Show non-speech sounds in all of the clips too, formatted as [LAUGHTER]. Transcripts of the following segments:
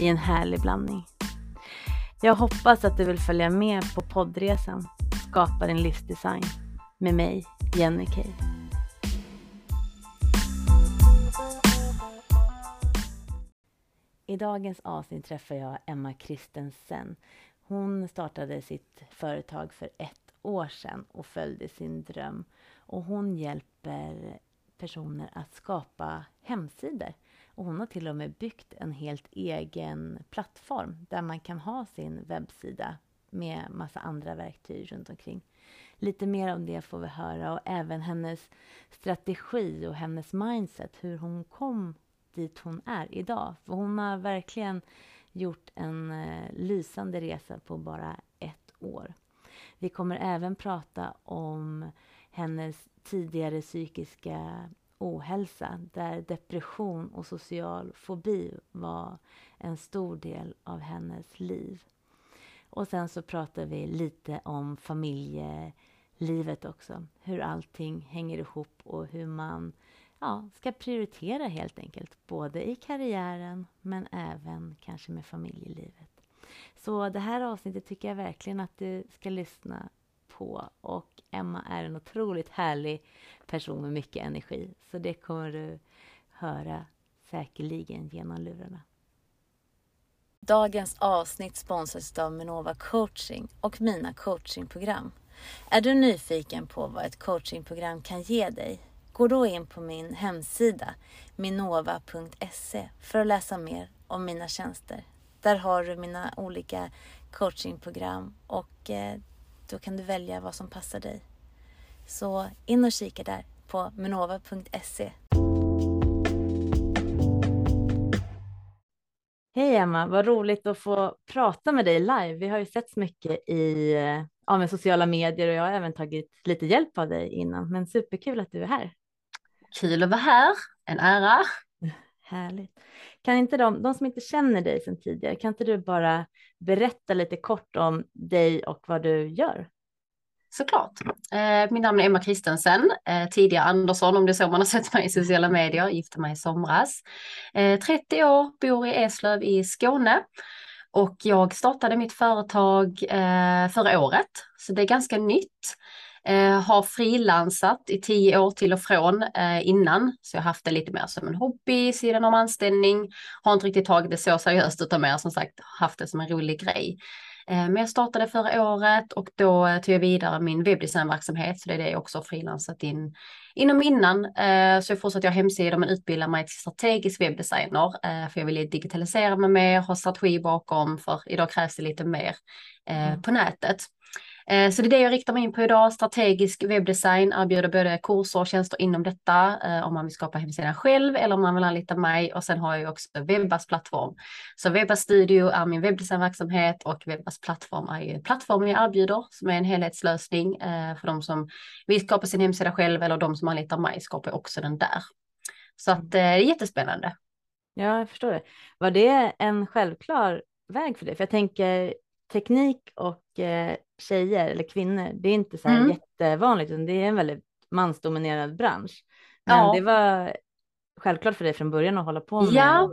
i en härlig blandning. Jag hoppas att du vill följa med på poddresan Skapa din livsdesign med mig, Jenny Kay. I dagens avsnitt träffar jag Emma Kristensen. Hon startade sitt företag för ett år sedan och följde sin dröm. Och hon hjälper personer att skapa hemsidor och hon har till och med byggt en helt egen plattform där man kan ha sin webbsida med massa andra verktyg runt omkring. Lite mer om det får vi höra och även hennes strategi och hennes mindset, hur hon kom dit hon är idag. För hon har verkligen gjort en eh, lysande resa på bara ett år. Vi kommer även prata om hennes tidigare psykiska ohälsa där depression och social fobi var en stor del av hennes liv. Och sen så pratar vi lite om familjelivet också. Hur allting hänger ihop och hur man ja, ska prioritera helt enkelt. Både i karriären men även kanske med familjelivet. Så det här avsnittet tycker jag verkligen att du ska lyssna på. Och Emma är en otroligt härlig person med mycket energi. Så det kommer du höra säkerligen genom lurarna. Dagens avsnitt sponsras av Minova coaching och mina coachingprogram. Är du nyfiken på vad ett coachingprogram kan ge dig? Gå då in på min hemsida minova.se för att läsa mer om mina tjänster. Där har du mina olika coachingprogram och eh, då kan du välja vad som passar dig. Så in och kika där på minova.se. Hej Emma, vad roligt att få prata med dig live. Vi har ju sett mycket i ja, med sociala medier och jag har även tagit lite hjälp av dig innan. Men superkul att du är här. Kul att vara här, en ära. Härligt. Kan inte de, de som inte känner dig sedan tidigare, kan inte du bara berätta lite kort om dig och vad du gör? Såklart. Eh, min namn är Emma Kristensen, eh, tidigare Andersson om det är så man har sett mig i sociala medier, gifte mig i somras. Eh, 30 år, bor i Eslöv i Skåne och jag startade mitt företag eh, förra året, så det är ganska nytt. Eh, har frilansat i tio år till och från eh, innan, så jag har haft det lite mer som en hobby sidan om anställning. Har inte riktigt tagit det så seriöst utan mer som sagt haft det som en rolig grej. Eh, men jag startade förra året och då tog jag vidare min webbdesignverksamhet, så det är det jag också frilansat in inom innan. Eh, så jag fortsatte jag hemsidor men utbildar mig till strategisk webbdesigner, eh, för jag ville digitalisera mig mer, ha strategi bakom, för idag krävs det lite mer mm. på nätet. Eh, så det är det jag riktar mig in på idag. Strategisk webbdesign erbjuder både kurser och tjänster inom detta eh, om man vill skapa hemsidan själv eller om man vill anlita mig. Och sen har jag också Webbas plattform. Så Webbas Studio är min webbdesignverksamhet och Webbas plattform är ju plattformen jag erbjuder som är en helhetslösning eh, för de som vill skapa sin hemsida själv eller de som anlitar mig skapar också den där. Så att det är jättespännande. Ja, jag förstår det. Var det en självklar väg för dig? För jag tänker teknik och eh, tjejer eller kvinnor, det är inte så här mm. jättevanligt, utan det är en väldigt mansdominerad bransch. Men ja. det var självklart för dig från början att hålla på med. Ja,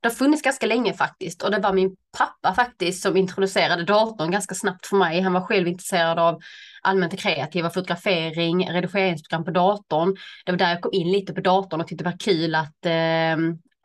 det har funnits ganska länge faktiskt och det var min pappa faktiskt som introducerade datorn ganska snabbt för mig. Han var själv intresserad av allmänt kreativa, fotografering, redigeringsprogram på datorn. Det var där jag kom in lite på datorn och tyckte det var kul att eh,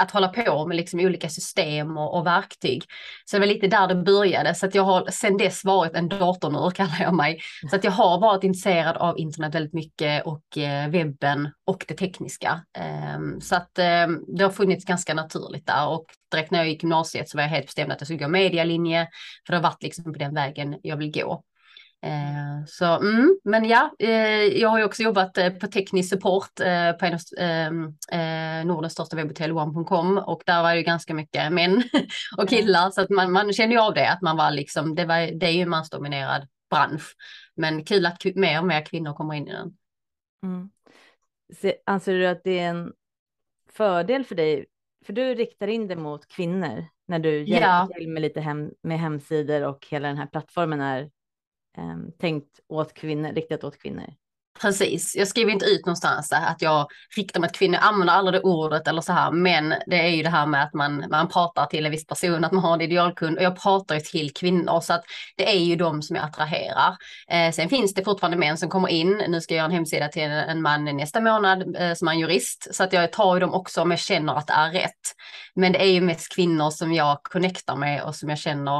att hålla på med liksom olika system och, och, verktyg. Så det var lite där det började. Så att jag har sedan dess varit en datornörd [LAUGHS] kallar jag mig. Så att jag har varit intresserad av internet väldigt mycket och eh, webben och det tekniska. Ehm, så att ehm, det har funnits ganska naturligt där och direkt när jag gick gymnasiet så var jag helt bestämd att jag skulle gå medialinje för det har varit liksom på den vägen jag vill gå. Eh, så, mm, men ja, eh, jag har ju också jobbat eh, på teknisk support på en av ehm, eh, Nordens största webbhotell, one.com, och där var det ju ganska mycket män [LAUGHS] och killar, så att man, man kände ju av det, att man var liksom, det, var, det är ju en mansdominerad bransch, men kul att mer och mer kvinnor kommer in i den. Mm. Anser du att det är en fördel för dig, för du riktar in det mot kvinnor när du hjälper ja. till med lite hem, med hemsidor och hela den här plattformen är um, tänkt åt kvinnor, riktat åt kvinnor. Precis, jag skriver inte ut någonstans där att jag riktar mig till kvinnor, jag använder aldrig det ordet eller så här, men det är ju det här med att man, man pratar till en viss person, att man har en idealkund och jag pratar ju till kvinnor så att det är ju de som jag attraherar. Eh, sen finns det fortfarande män som kommer in, nu ska jag göra en hemsida till en, en man nästa månad eh, som är en jurist, så att jag tar ju dem också om jag känner att det är rätt. Men det är ju mest kvinnor som jag connectar med och som jag känner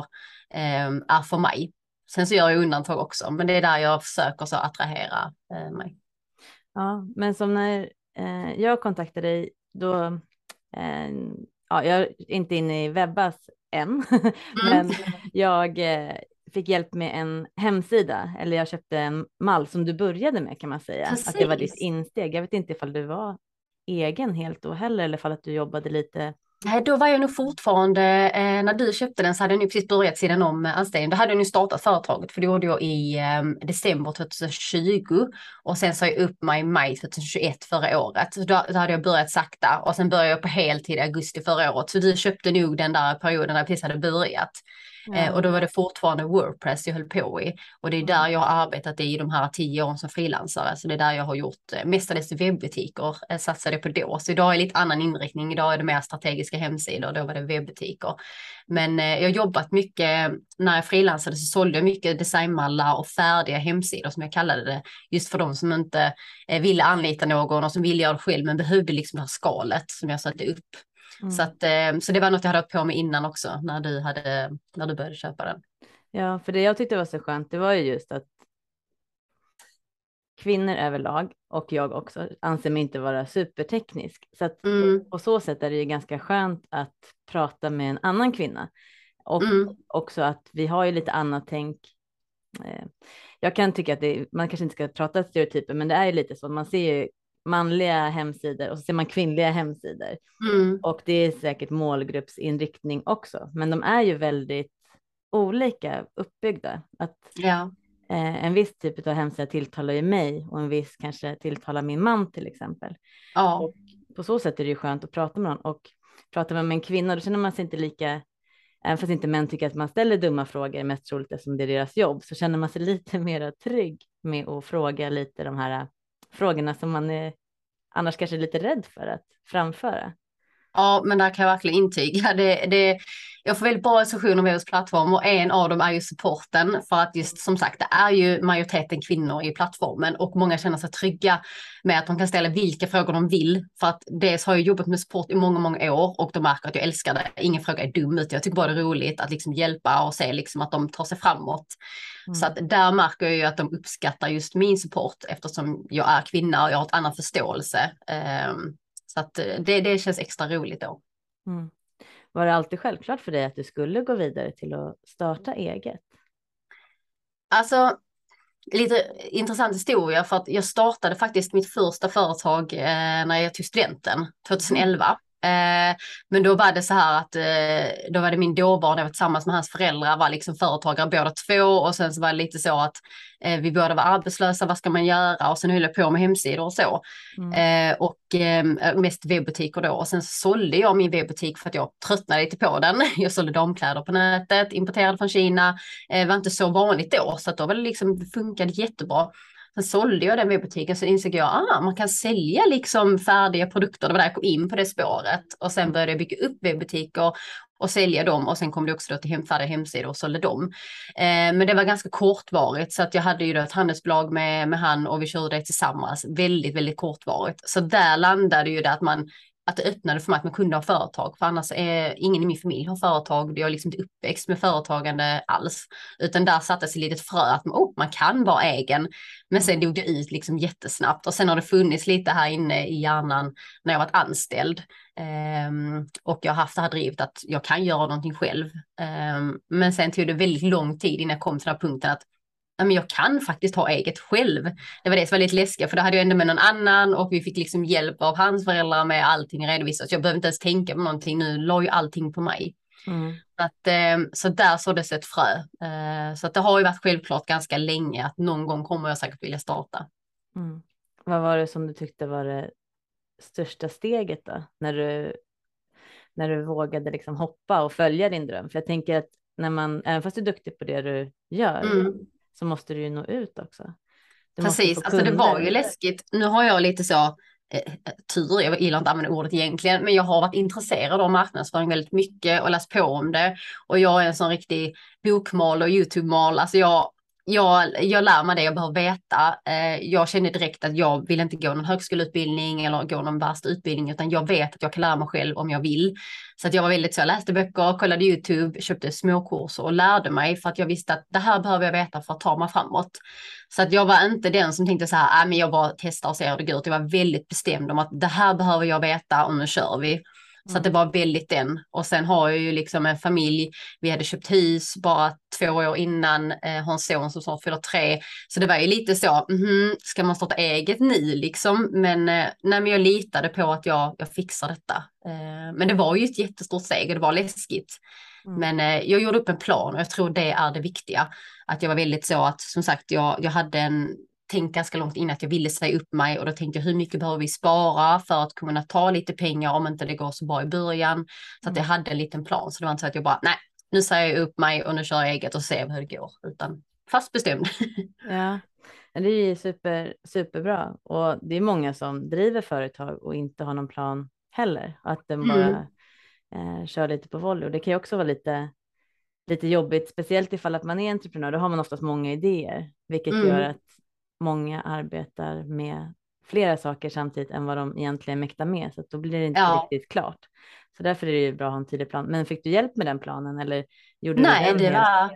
eh, är för mig. Sen så gör jag undantag också, men det är där jag försöker så attrahera eh, mig. Ja, men som när eh, jag kontaktade dig, då, eh, ja, jag är inte inne i Webbas än, [LAUGHS] mm. men jag eh, fick hjälp med en hemsida, eller jag köpte en mall som du började med kan man säga, Precis. att det var ditt insteg. Jag vet inte ifall du var egen helt då heller, eller ifall att du jobbade lite då var jag nog fortfarande, eh, när du köpte den så hade jag nu precis börjat sidan om eh, anställning. Då hade jag nu startat företaget för det gjorde jag i eh, december 2020 och sen sa jag upp mig i maj 2021 förra året. Så då, då, hade jag börjat sakta och sen började jag på heltid i augusti förra året. Så du köpte nog den där perioden när jag precis hade börjat. Mm. och då var det fortfarande Wordpress jag höll på i. Och det är där jag har arbetat i de här tio åren som frilansare. Så det är där jag har gjort eh, mestadels webbutiker, eh, satsade på då. Så idag är det lite annan inriktning. Idag är det mer strategiska hemsidor, då var det webbutiker. Men jag har jobbat mycket, när jag frilansade så sålde jag mycket designmallar och färdiga hemsidor som jag kallade det. Just för de som inte ville anlita någon och som ville göra det själv men behövde liksom det här skalet som jag satte upp. Mm. Så, att, eh, så det var något jag hade haft på mig innan också när du, hade, när du började köpa den. Ja, för det jag tyckte var så skönt, det var ju just att kvinnor överlag och jag också anser mig inte vara superteknisk. Så att mm. på så sätt är det ju ganska skönt att prata med en annan kvinna. Och mm. också att vi har ju lite annat tänk. Eh, jag kan tycka att det, man kanske inte ska prata stereotyper, men det är ju lite så. Man ser ju manliga hemsidor och så ser man kvinnliga hemsidor. Mm. Och det är säkert målgruppsinriktning också, men de är ju väldigt olika uppbyggda. Att ja. eh, en viss typ av hemsida tilltalar ju mig och en viss kanske tilltalar min man till exempel. Ja. Och på så sätt är det ju skönt att prata med någon och pratar man med en kvinna då känner man sig inte lika Även fast inte män tycker att man ställer dumma frågor, mest troligt eftersom det är deras jobb, så känner man sig lite [LAUGHS] mer trygg med att fråga lite de här frågorna som man är annars kanske lite rädd för att framföra. Ja, men där kan jag verkligen intyga. Det, det, jag får väldigt bra recensioner med hos plattform och en av dem är ju supporten för att just som sagt det är ju majoriteten kvinnor i plattformen och många känner sig trygga med att de kan ställa vilka frågor de vill för att dels har jag jobbat med support i många, många år och de märker att jag älskar det. Ingen fråga är dum ut. Jag tycker bara det är roligt att liksom hjälpa och se liksom att de tar sig framåt. Mm. Så att där märker jag ju att de uppskattar just min support eftersom jag är kvinna och jag har ett annan förståelse. Um, så att det, det känns extra roligt då. Mm. Var det alltid självklart för dig att du skulle gå vidare till att starta eget? Alltså, lite intressant historia för att jag startade faktiskt mitt första företag eh, när jag tog studenten 2011. Eh, men då var det så här att eh, då var det min dåvarande, jag var tillsammans med hans föräldrar, var liksom företagare båda två och sen så var det lite så att eh, vi båda var arbetslösa, vad ska man göra? Och sen höll jag på med hemsidor och så. Mm. och eh, mest webbutiker då och sen så sålde jag min webbutik för att jag tröttnade lite på den. [LAUGHS] Jag sålde damkläder på nätet, importerade från Kina, det var inte så vanligt då så att då var det liksom, det funkade jättebra. Sen sålde jag den webbutiken så insåg jag att ah, man kan sälja liksom färdiga produkter. Det var där jag kom in på det spåret och sen började jag bygga upp webbutiker och sälja dem och sen kom det också då till hem, färdiga hemsidor och sålde dem. Eh, men det var ganska kortvarigt så att jag hade ju då ett handelsbolag med, med han och vi körde det tillsammans väldigt, väldigt kortvarigt. Så där landade ju det att man att det öppnade för mig att man kunde ha företag. För annars är ingen i min familj har företag. Jag är liksom inte uppväxt med företagande alls. Utan där sattes ett litet frö att oh, man kan vara egen. Men sen dog det ut liksom jättesnabbt. Och sen har det funnits lite här inne i hjärnan när jag varit anställd. Um, och jag har haft det här drivet att jag kan göra någonting själv. Um, men sen tog det väldigt lång tid innan jag kom till den här punkten att men jag kan faktiskt ha eget själv. Det var det som var lite läskigt för då hade jag ändå med någon annan och vi fick liksom hjälp av hans föräldrar med allting redovisat. Jag behövde inte ens tänka på någonting, nu la ju allting på mig. Mm. Att, eh, så där såddes ett frö. Eh, så att det har ju varit självklart ganska länge att någon gång kommer jag säkert vilja starta. Mm. Vad var det som du tyckte var det största steget då? När du, när du vågade liksom hoppa och följa din dröm? För jag tänker att när man, även fast du är duktig på det du gör, mm. Så måste du ju nå ut också. Du Precis, alltså det var ju läskigt. Nu har jag lite så, eh, tur, jag gillar inte att använda ordet egentligen, men jag har varit intresserad av marknadsföring väldigt mycket och läst på om det. Och jag är en sån riktig bokmal och YouTube-mal, alltså jag jag, jag lär mig det jag behöver veta. Eh, jag känner direkt att jag vill inte gå någon högskoleutbildning eller gå någon värsta utbildning, utan jag vet att jag kan lära mig själv om jag vill. Så att jag var väldigt så, jag läste böcker, kollade YouTube, köpte småkurser och lärde mig för att jag visste att det här behöver jag veta för att ta mig framåt. Så att jag var inte den som tänkte så här, äh, men jag bara testar och ser hur det går ut. Jag var väldigt bestämd om att det här behöver jag veta och nu kör vi. Så att det var väldigt den. Och sen har jag ju liksom en familj. Vi hade köpt hus bara två år innan. Eh, en son som snart fyller tre. Så det var ju lite så, mm, ska man starta eget nu liksom? Men, eh, nej, men jag litade på att jag, jag fixar detta. Eh, men det var ju ett jättestort steg och det var läskigt. Mm. Men eh, jag gjorde upp en plan och jag tror det är det viktiga. Att jag var väldigt så att som sagt jag, jag hade en tänkt ganska långt innan att jag ville säga upp mig och då tänkte jag hur mycket behöver vi spara för att kunna ta lite pengar om inte det går så bra i början. Så att jag mm. hade en liten plan så det var inte så att jag bara nej, nu säger jag upp mig och nu kör jag eget och ser hur det går utan fast bestämd. [LAUGHS] Ja, det är super, superbra och det är många som driver företag och inte har någon plan heller. Att de bara mm. eh, kör lite på volley och det kan ju också vara lite lite jobbigt, speciellt ifall att man är entreprenör, då har man oftast många idéer, vilket mm. gör att många arbetar med flera saker samtidigt än vad de egentligen mäktar med, så då blir det inte ja. riktigt klart. Så därför är det ju bra att ha en tydlig plan. Men fick du hjälp med den planen eller gjorde Nej, det var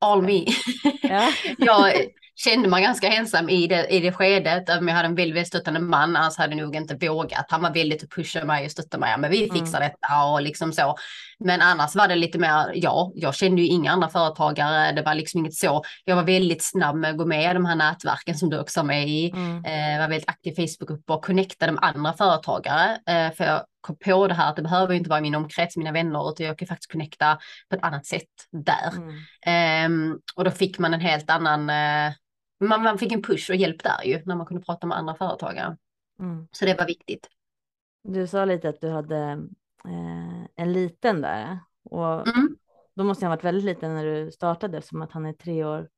all me. Ja. [LAUGHS] jag kände mig ganska ensam i det, i det skedet. Om jag hade en väldigt stöttande man, annars hade jag nog inte vågat. Han var väldigt att pusha mig och stötta mig. Men vi mm. fixar mm. detta och liksom så. Men annars var det lite mer, ja, jag kände ju inga andra företagare. Det var liksom inget så. Jag var väldigt snabb med att gå med i de här nätverken som du också är med i. Mm. Eh, var väldigt aktiv i Facebookgrupper och connectade med andra företagare. Eh, för jag kom på det här att det behöver inte vara min omkrets, mina vänner, utan jag kan faktiskt connecta på ett annat sätt där. Mm. Eh, och då fick man en helt annan eh, man, man fick en push och hjälp där ju när man kunde prata med andra företagare. Mm. Så det var viktigt. Du sa lite att du hade eh, en liten där och mm. då måste han varit väldigt liten när du startade som att han är tre år.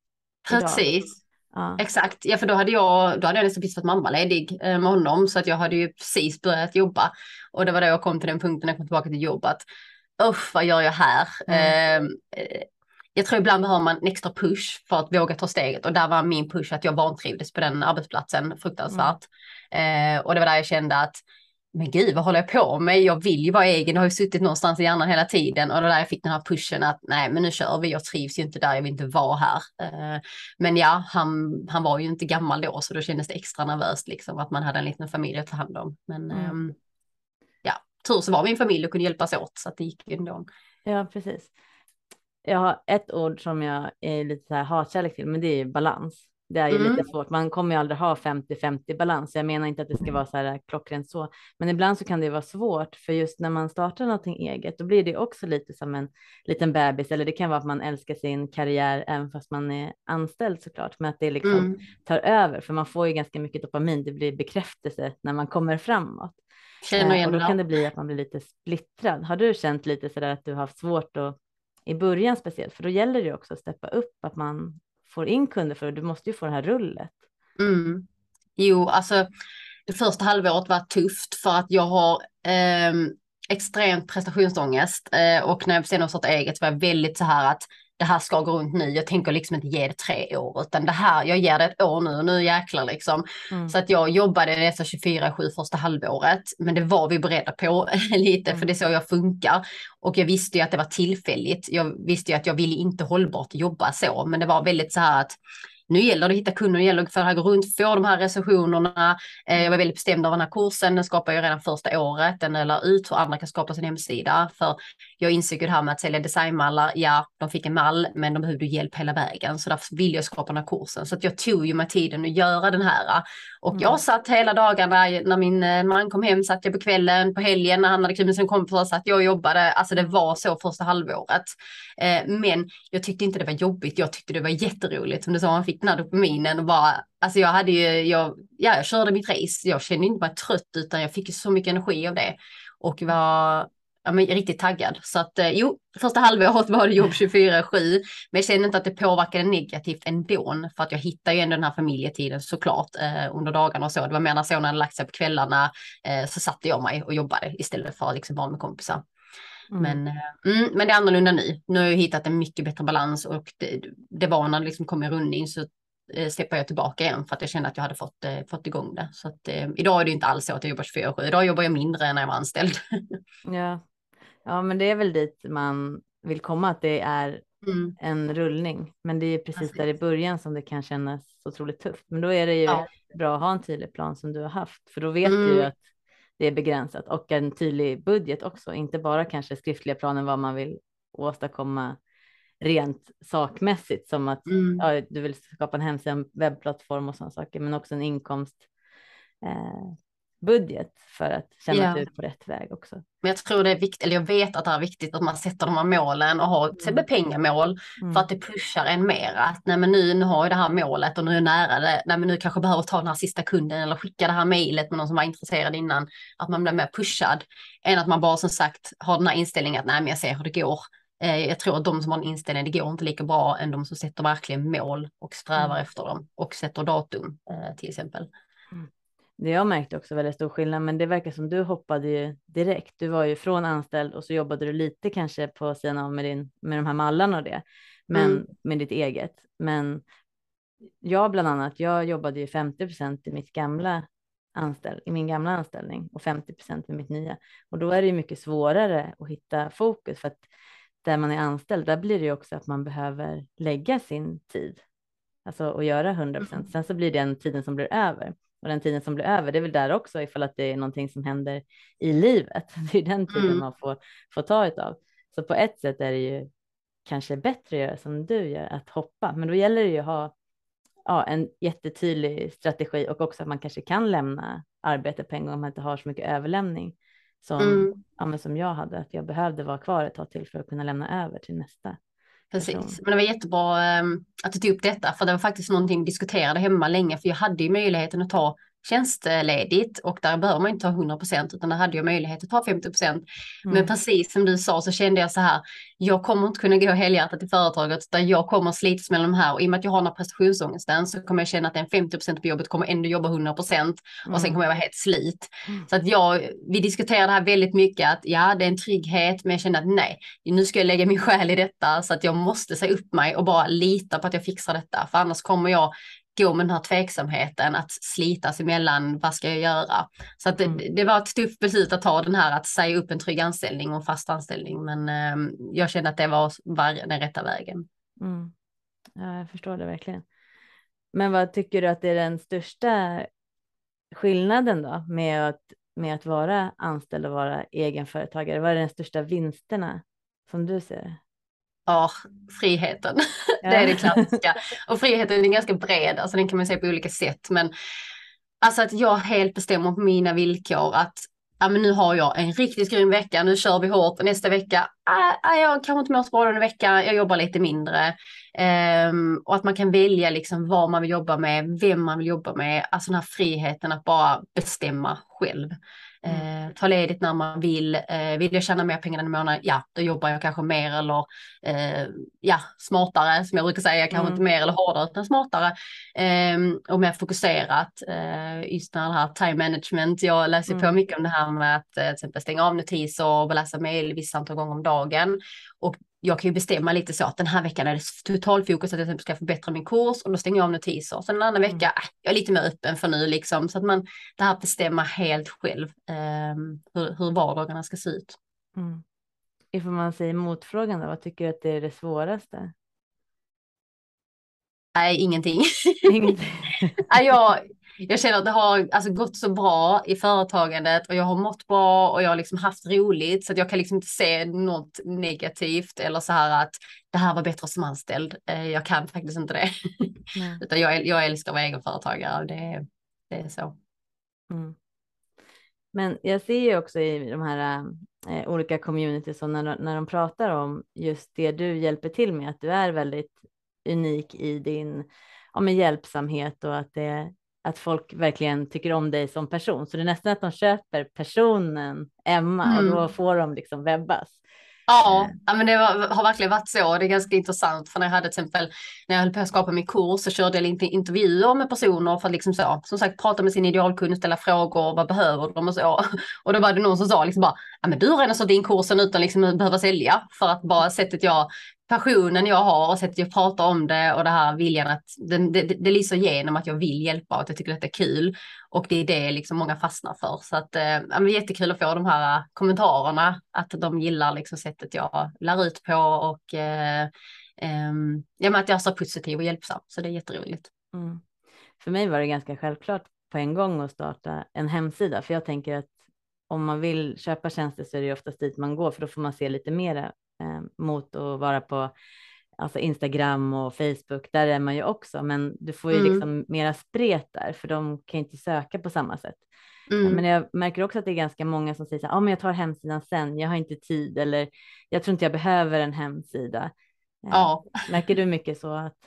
Precis. Ja. Exakt, ja för då hade jag, då hade jag nästan precis varit mammaledig eh, med honom så att jag hade ju precis börjat jobba och det var då jag kom till den punkten när jag kom tillbaka till jobbet. Usch, vad gör jag här? Mm. Eh, jag tror ibland behöver man en extra push för att våga ta steget och där var min push att jag vantrivdes på den arbetsplatsen fruktansvärt. Mm. Eh, och det var där jag kände att men gud, vad håller jag på med? Jag vill ju vara egen, jag har ju suttit någonstans i hjärnan hela tiden och det var där jag fick den här pushen att nej, men nu kör vi, jag trivs ju inte där, jag vill inte vara här. Eh, men ja, han, han var ju inte gammal då, så då kändes det extra nervöst liksom att man hade en liten familj att ta hand om. Men mm. eh, ja, tur så var vi en familj och kunde hjälpas åt så att det gick ju ändå. Ja, precis jag har ett ord som jag är lite så här hatkärlek till, men det är balans. Det är ju mm. lite svårt. Man kommer ju aldrig ha 50-50 balans. Jag menar inte att det ska vara så här klockrent så, men ibland så kan det vara svårt för just när man startar någonting eget, då blir det också lite som en liten bebis eller det kan vara att man älskar sin karriär även fast man är anställd såklart, men att det liksom mm. tar över för man får ju ganska mycket dopamin. Det blir bekräftelse när man kommer framåt. Känner eh, och då kan det bli att man blir lite splittrad. Har du känt lite så där att du har haft svårt att i början speciellt, för då gäller det också att steppa upp, att man får in kunder för du måste ju få det här rullet. Mm. Jo, alltså det första halvåret var tufft för att jag har eh, extremt prestationsångest eh, och när jag bestämde mig för att starta eget var jag väldigt så här att det här ska gå runt nu. Jag tänker liksom inte ge det tre år, utan det här, jag ger det ett år nu, nu jäklar liksom. Mm. Så att jag jobbade dessa 24-7 första halvåret, men det var vi beredda på [LAUGHS] lite, mm. för det är så jag funkar. Och jag visste ju att det var tillfälligt. Jag visste ju att jag ville inte hållbart jobba så, men det var väldigt så här att nu gäller det att hitta kunder, nu gäller det för att gå runt, få de här recensionerna. Eh, jag var väldigt bestämd av den här kursen, den skapade jag redan första året, den la ut hur andra kan skapa sin hemsida. För jag insåg ju det här med att sälja designmallar, ja, de fick en mall, men de behövde hjälp hela vägen. Så därför ville jag skapa den här kursen. Så att jag tog ju mig tiden att göra den här. Och mm. jag satt hela dagarna, när min eh, man kom hem satt jag på kvällen, på helgen när han hade klivit med sin kompis satt jag och jobbade. Alltså det var så första halvåret. Eh, men jag tyckte inte det var jobbigt, jag tyckte det var jätteroligt. Som du sa, man fick den här dopaminen och bara, alltså jag hade ju, jag, ja, jag körde mitt race. Jag kände inte mig trött utan jag fick så mycket energi av det. Och var ja, men riktigt taggad. Så att eh, jo, första halvåret var det jobb 24-7. Men jag kände inte att det påverkade negativt ändå. För att jag hittade ju ändå den här familjetiden såklart eh, under dagarna och så. Det var mer när sonen hade lagt sig på kvällarna eh, så satte jag mig och jobbade istället för att liksom vara med kompisar. Mm. Men, eh, mm, men det är annorlunda nu. Nu har jag hittat en mycket bättre balans och det, det var när det liksom kom i rundning så eh, steppade jag tillbaka igen för att jag kände att jag hade fått, eh, fått igång det. Så att, eh, idag är det inte alls så att jag jobbar 24-7. Idag jobbar jag mindre än när jag var anställd. [LAUGHS] ja, Ja, men det är väl dit man vill komma, att det är mm. en rullning. Men det är precis, precis där i början som det kan kännas otroligt tufft. Men då är det ju ja. bra att ha en tydlig plan som du har haft, för då vet mm. du ju att det är begränsat och en tydlig budget också, inte bara kanske skriftliga planen vad man vill åstadkomma rent sakmässigt som att mm. ja, du vill skapa en hemsida, en webbplattform och sådana saker, men också en inkomst eh, budget för att känna ja. att du är på rätt väg också. Men jag tror det är viktigt, eller jag vet att det är viktigt att man sätter de här målen och har till exempel mm. pengamål mm. för att det pushar en mer. Att nej men nu, nu har jag det här målet och nu är jag nära det. Nej men nu kanske jag behöver ta den här sista kunden eller skicka det här mejlet med någon som var intresserad innan. Att man blir mer pushad än att man bara som sagt har den här inställningen att nej men jag ser hur det går. Eh, jag tror att de som har en inställning, det går inte lika bra än de som sätter verkligen mål och strävar mm. efter dem och sätter datum eh, till exempel. Det jag märkte också väldigt stor skillnad, men det verkar som du hoppade ju direkt. Du var ju från anställd och så jobbade du lite kanske på sidan av med, din, med de här mallarna och det, men mm. med ditt eget. Men jag bland annat, jag jobbade ju 50 procent i mitt gamla anställ, i min gamla anställning och 50 procent i mitt nya. Och då är det ju mycket svårare att hitta fokus för att där man är anställd, där blir det ju också att man behöver lägga sin tid, alltså och göra 100 procent. Mm. Sen så blir det den tiden som blir över och den tiden som blir över, det är väl där också ifall att det är någonting som händer i livet. [LAUGHS] Det är den tiden mm. man får, får ta utav. Så på ett sätt är det ju kanske bättre att göra som du gör, att hoppa. Men då gäller det ju att ha ja, en jättetydlig strategi och också att man kanske kan lämna arbete på en gång om man inte har så mycket överlämning som, mm. ja, som jag hade, att jag behövde vara kvar ett tag till för att kunna lämna över till nästa. Precis, men det var jättebra um, att du tog upp detta, för det var faktiskt någonting vi diskuterade hemma länge, för jag hade ju möjligheten att ta tjänstledigt och där behöver man inte ta 100 procent utan där hade jag möjlighet att ta 50 procent. Mm. Men precis som du sa så kände jag så här, jag kommer inte kunna gå helhjärtat i företaget där jag kommer slitas med de här och i och med att jag har den här prestationsångesten så kommer jag känna att den 50 procent på jobbet kommer ändå jobba 100 procent mm. och sen mm. kommer jag vara helt slit. Mm. Så att jag, vi diskuterade här väldigt mycket att ja, det är en trygghet, men jag kände att nej, nu ska jag lägga min själ i detta så att jag måste säga upp mig och bara lita på att jag fixar detta, för annars kommer jag gå med den här tveksamheten att slitas emellan, vad ska jag göra? Så att det, mm. det var ett tufft beslut att ta den här att säga upp en trygg anställning och fast anställning, men eh, jag kände att det var, var den rätta vägen. Mm. Ja, jag förstår det verkligen. Men vad tycker du att det är den största skillnaden då med att, med att vara anställd och vara egenföretagare? Vad är den största vinsterna som du ser? Ja, friheten. Ja. [LAUGHS] Det är det klassiska. Och friheten är ganska bred, alltså den kan man se på olika sätt. Men alltså att jag helt bestämmer på mina villkor att ja, men nu har jag en riktigt grym vecka, nu kör vi hårt. Nästa vecka, ah, jag kanske inte mår så bra den veckan, jag jobbar lite mindre. Um, och att man kan välja liksom vad man vill jobba med, vem man vill jobba med. Alltså den här friheten att bara bestämma själv. Mm. Eh, ta ledigt när man vill. Eh, vill jag tjäna mer pengar den månaden? Ja, då jobbar jag kanske mer eller eh, ja, smartare som jag brukar säga. Kanske mm. inte mer eller hårdare utan smartare ehm, och mer fokuserat. Eh, just när det här time management. Jag läser mm. på mycket om det här med att eh, till exempel stänga av notiser och läsa mejl vissa antal gånger om dagen. Och jag kan ju bestämma lite så att den här veckan är det totalfokus att jag ska förbättra min kurs och då stänger jag av notiser. Sen en annan vecka, mm. jag är lite mer öppen för nu liksom så att man det här bestämma helt själv eh, hur, hur vardagarna ska se ut. Mm. Ifall man säger motfrågan då, vad tycker du att det är det svåraste? Nej, ingenting. Ingenting. [LAUGHS] jag, jag känner att det har alltså, gått så bra i företagandet och jag har mått bra och jag har liksom haft roligt så att jag kan liksom inte se något negativt eller så här att det här var bättre som anställd. Eh, jag kan faktiskt inte det. Mm. [LAUGHS] Utan jag, jag älskar att vara egenföretagare. Det, det är så. Mm. Men jag ser ju också i de här eh, olika communities och när, när de pratar om just det du hjälper till med, att du är väldigt unik i din ja, hjälpsamhet och att, det, att folk verkligen tycker om dig som person. Så det är nästan att de köper personen Emma mm. och då mm. får de liksom webbas. Ja, eh. ja men det var, har verkligen varit så. Det är ganska intressant för när jag hade till exempel när jag höll på att skapa min kurs så körde jag lite intervjuer med personer för att liksom så, som sagt prata med sin idealkund, ställa frågor, vad behöver de och så. [LAUGHS] Och då var det någon som sa liksom bara, ja men du har redan sålt in kursen utan liksom behöva sälja för att bara sättet jag passionen jag har och sättet jag pratar om det och det här viljan att det, det, det lyser igenom att jag vill hjälpa och att jag tycker att det är kul. Och det är det liksom många fastnar för. Så att eh, det är jättekul att få de här kommentarerna, att de gillar liksom sättet jag lär ut på och eh, eh, ja, men att jag är så positiv och hjälpsam. Så det är jätteroligt. Mm. För mig var det ganska självklart på en gång att starta en hemsida, för jag tänker att om man vill köpa tjänster så är det oftast dit man går, för då får man se lite mera mot att vara på alltså Instagram och Facebook, där är man ju också, men du får ju mm. liksom mera spret där, för de kan inte söka på samma sätt. Mm. Men jag märker också att det är ganska många som säger så här, ah, men jag tar hemsidan sen, jag har inte tid eller jag tror inte jag behöver en hemsida. Eh, ja. Märker du mycket så? Att,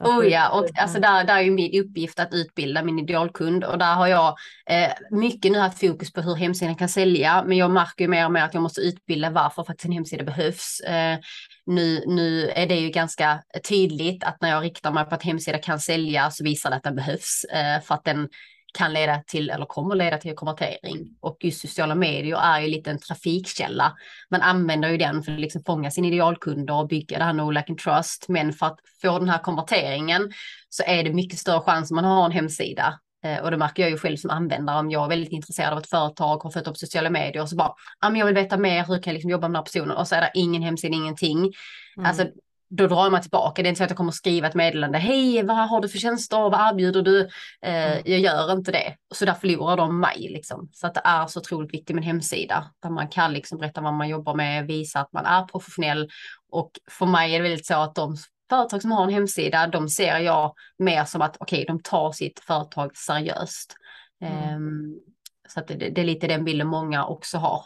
Oh ja, och alltså där, där är ju min uppgift att utbilda min idealkund och där har jag eh, mycket nu haft fokus på hur hemsidan kan sälja, men jag märker ju mer och mer att jag måste utbilda varför faktiskt en hemsida behövs. Eh, nu, nu är det ju ganska tydligt att när jag riktar mig på att hemsida kan sälja så visar det att den behövs eh, för att den kan leda till eller kommer leda till konvertering. Och just sociala medier är ju lite en trafikkälla. Man använder ju den för att liksom fånga sin idealkunder och bygga det här no like and trust. Men för att få den här konverteringen så är det mycket större chans om man har en hemsida. Eh, och det märker jag ju själv som användare om jag är väldigt intresserad av ett företag, har fått upp sociala medier och så bara, ja men jag vill veta mer, hur kan jag liksom jobba med den här personen? Och så är det ingen hemsida, ingenting. Mm. Alltså då drar man tillbaka. Det är inte så att jag kommer skriva ett meddelande. Hej, vad har du för tjänster? Vad erbjuder du? Eh, mm. jag gör inte det. Så där förlorar de mig. Liksom. Så att det är så otroligt viktigt med en hemsida. Där man kan liksom berätta vad man jobbar med, visa att man är professionell. Och för mig är det väldigt så att de företag som har en hemsida, de ser jag mer som att okej, okay, de tar sitt företag seriöst. Mm. Um, så att det, det, är lite den bilden många också har.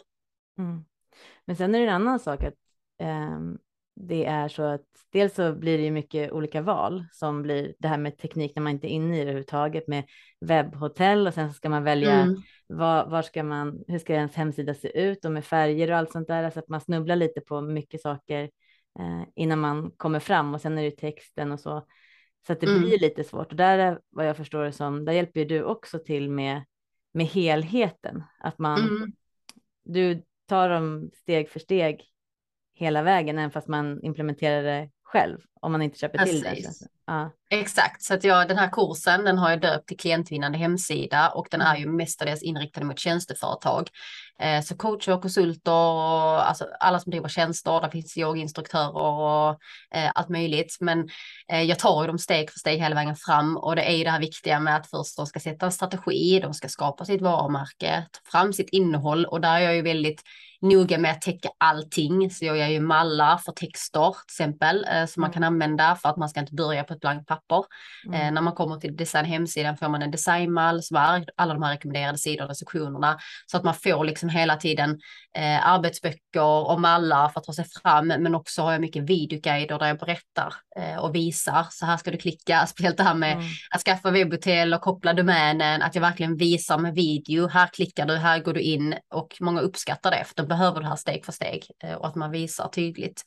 Mm. Men sen är det en annan sak att um det är så att dels så blir det ju mycket olika val som blir det här med teknik när man inte är inne i det överhuvudtaget med webbhotell och sen så ska man välja mm. var, var, ska man, hur ska ens hemsida se ut och med färger och allt sånt där, alltså att man snubblar lite på mycket saker eh, innan man kommer fram och sen är det texten och så. Så att det mm. blir lite svårt och där är vad jag förstår det som, där hjälper du också till med, med helheten, att man, mm. du tar dem steg för steg hela vägen, även fast man implementerar det själv om man inte köper Precis. till det. Ja. Exakt, så att jag, den här kursen den har jag döpt till klientvinnande hemsida och den är ju mestadels inriktad mot tjänsteföretag. Eh, så coacher, konsulter, alltså alla som driver tjänster, där finns yogainstruktörer och eh, allt möjligt. Men eh, jag tar ju dem steg för steg hela vägen fram och det är ju det här viktiga med att först de ska sätta en strategi, de ska skapa sitt varumärke, ta fram sitt innehåll och där är jag ju väldigt noga med att täcka allting. Så jag gör ju mallar för texter till exempel eh, som man mm. kan använda för att man ska inte börja på ett blankt papper. Mm. Eh, när man kommer till design hemsidan får man en designmall som är alla de här rekommenderade sidorna och sektionerna så att man får liksom hela tiden eh, arbetsböcker och mallar för att ta sig fram. Men också har jag mycket videoguider där jag berättar eh, och visar. Så här ska du klicka, [LAUGHS] speciellt det här med mm. att skaffa webbhotell och koppla domänen, att jag verkligen visar med video. Här klickar du, här går du in och många uppskattar det för behöver det här steg för steg eh, och att man visar tydligt.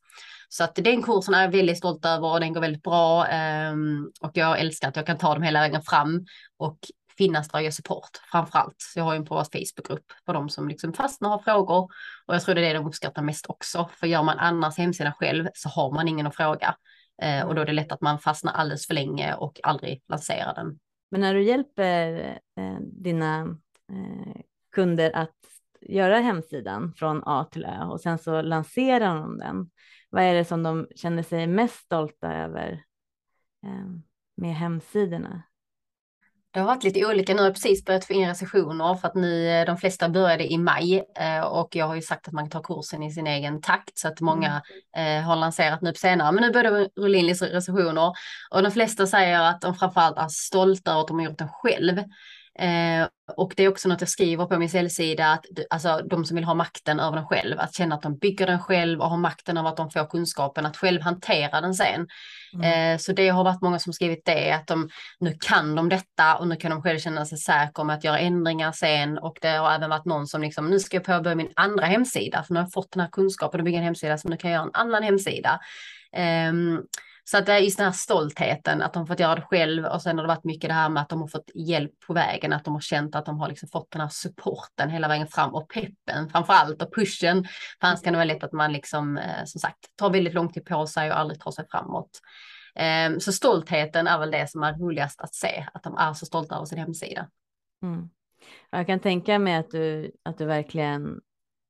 Så att den kursen är jag väldigt stolt över och den går väldigt bra ehm, och jag älskar att jag kan ta dem hela vägen fram och finnas där och ge support framför allt. Jag har ju en privat Facebookgrupp för de som liksom fastnar och har frågor och jag tror det är det de uppskattar mest också. För gör man annars hemsidan själv så har man ingen att fråga eh, och då är det lätt att man fastnar alldeles för länge och aldrig lanserar den. Men när du hjälper eh, dina eh, kunder att göra hemsidan från A till Ö och sen så lanserar de den. Vad är det som de känner sig mest stolta över eh, med hemsidorna? Det har varit lite olika. Nu har jag precis börjat få in recensioner för att nu eh, de flesta började i maj eh, och jag har ju sagt att man kan ta kursen i sin egen takt så att många mm. har lanserat nu på senare. Men nu börjar det rulla in recensioner och de flesta säger att de framförallt är stolta över att de har gjort den själv. Eh, och det är också något jag skriver på min säljsida, att alltså, de som vill ha makten över den själv, att känna att de bygger den själv och har makten över att de får kunskapen att själv hantera den sen. Mm. Eh, så det har varit många som skrivit det, att de nu kan de detta och nu kan de själv känna sig säkra med att göra ändringar sen. Och det har även varit någon som liksom, nu ska jag påbörja min andra hemsida, för nu har jag fått den här kunskapen och bygga en hemsida, så nu kan jag göra en annan hemsida. Eh, så att det är just den här stoltheten att de fått göra det själv och sen har det varit mycket det här med att de har fått hjälp på vägen, att de har känt att de har liksom fått den här supporten hela vägen fram och peppen framför allt och pushen. För annars kan det vara lätt att man liksom eh, som sagt tar väldigt lång tid på sig och aldrig tar sig framåt. Ehm, så stoltheten är väl det som är roligast att se, att de är så stolta över sin hemsida. Mm. Jag kan tänka mig att du, att du verkligen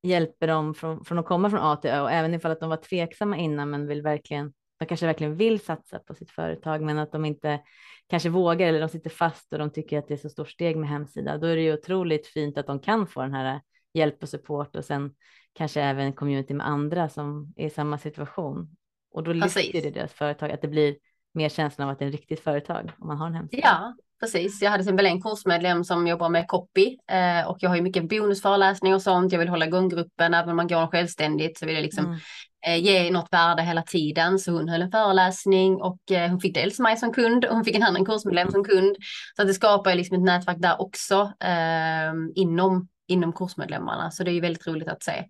hjälper dem från, från att komma från A till Ö och även ifall att de var tveksamma innan men vill verkligen de kanske verkligen vill satsa på sitt företag, men att de inte kanske vågar eller de sitter fast och de tycker att det är så stort steg med hemsida. Då är det ju otroligt fint att de kan få den här hjälp och support och sen kanske även community med andra som är i samma situation. Och då lyfter det deras företag, att det blir mer känslan av att det är ett riktigt företag om man har en hemsida. Ja, precis. Jag hade till exempel en kursmedlem som jobbar med copy eh, och jag har ju mycket bonusföreläsningar och sånt. Jag vill hålla igång gruppen, även om man går självständigt så vill jag liksom mm eh, ge något värde hela tiden. Så hon höll en föreläsning och eh, hon fick dels mig som kund och hon fick en annan kursmedlem som kund. Så att det skapar ju liksom ett nätverk där också eh, inom, inom kursmedlemmarna. Så det är ju väldigt roligt att se.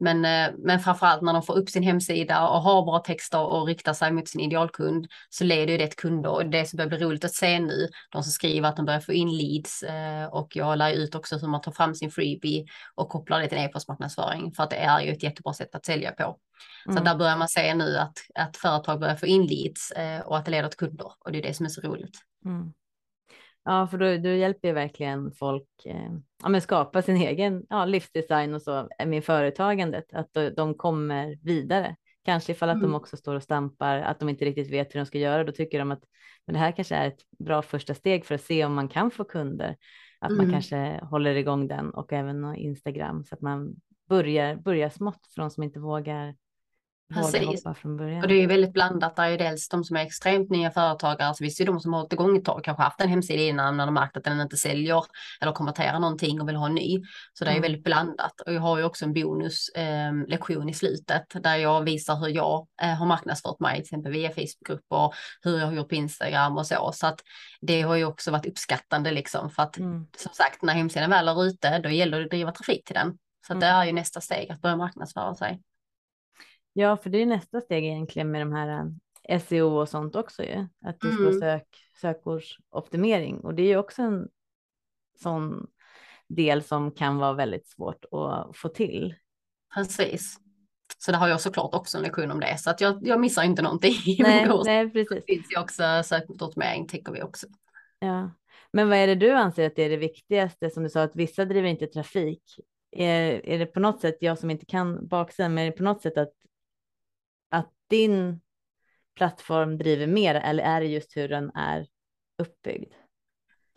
Men, eh, men framförallt när de får upp sin hemsida och har bra texter och riktar sig mot sin idealkund så leder ju det till kunder och det som börjar bli roligt att se nu, de som skriver att de börjar få in leads eh, och jag lär ut också hur man tar fram sin freebie och kopplar det till e-postmarknadsföring för att det är ju ett jättebra sätt att sälja på. Så mm. där börjar man se nu att, att företag börjar få in leads eh, och att det leder till kunder och det är det som är så roligt. Mm. Ja, för då, då hjälper ju verkligen folk eh, ja, men skapa sin egen ja, livsdesign och så med företagandet, att de kommer vidare. Kanske ifall att mm. de också står och stampar, att de inte riktigt vet hur de ska göra, då tycker de att men det här kanske är ett bra första steg för att se om man kan få kunder. Att mm. man kanske håller igång den och även Instagram så att man börjar, börjar smått för de som inte vågar Precis. Och det är ju väldigt blandat. Det är ju dels de som är extremt nya företagare. Så visst är de som har hållit igång ett tag, kanske haft en hemsida innan när de märkt att den inte säljer eller konverterar någonting och vill ha en ny. Så det är mm. väldigt blandat. Och jag har ju också en bonuslektion eh, i slutet där jag visar hur jag eh, har marknadsfört mig, till exempel via Facebookgrupper, hur jag har gjort på Instagram och så. Så att det har ju också varit uppskattande liksom för att mm. som sagt när hemsidan väl är ute, då gäller det att driva trafik till den. Så mm. det är ju nästa steg att börja marknadsföra sig. Ja, för det är nästa steg egentligen med de här eh, SEO och sånt också ju. Att det ska mm. sök, sökordsoptimering och det är ju också en sån del som kan vara väldigt svårt att få till. Precis. Så det har jag såklart också en lektion om det, så att jag, jag missar inte någonting. [LAUGHS] Nej, nej precis. Det finns ju också sökmotoroptimering, tycker vi också. Ja, men vad är det du anser att det är det viktigaste? Som du sa att vissa driver inte trafik. Är, är det på något sätt, jag som inte kan baksidan, men är det på något sätt att din plattform driver mer eller är det just hur den är uppbyggd?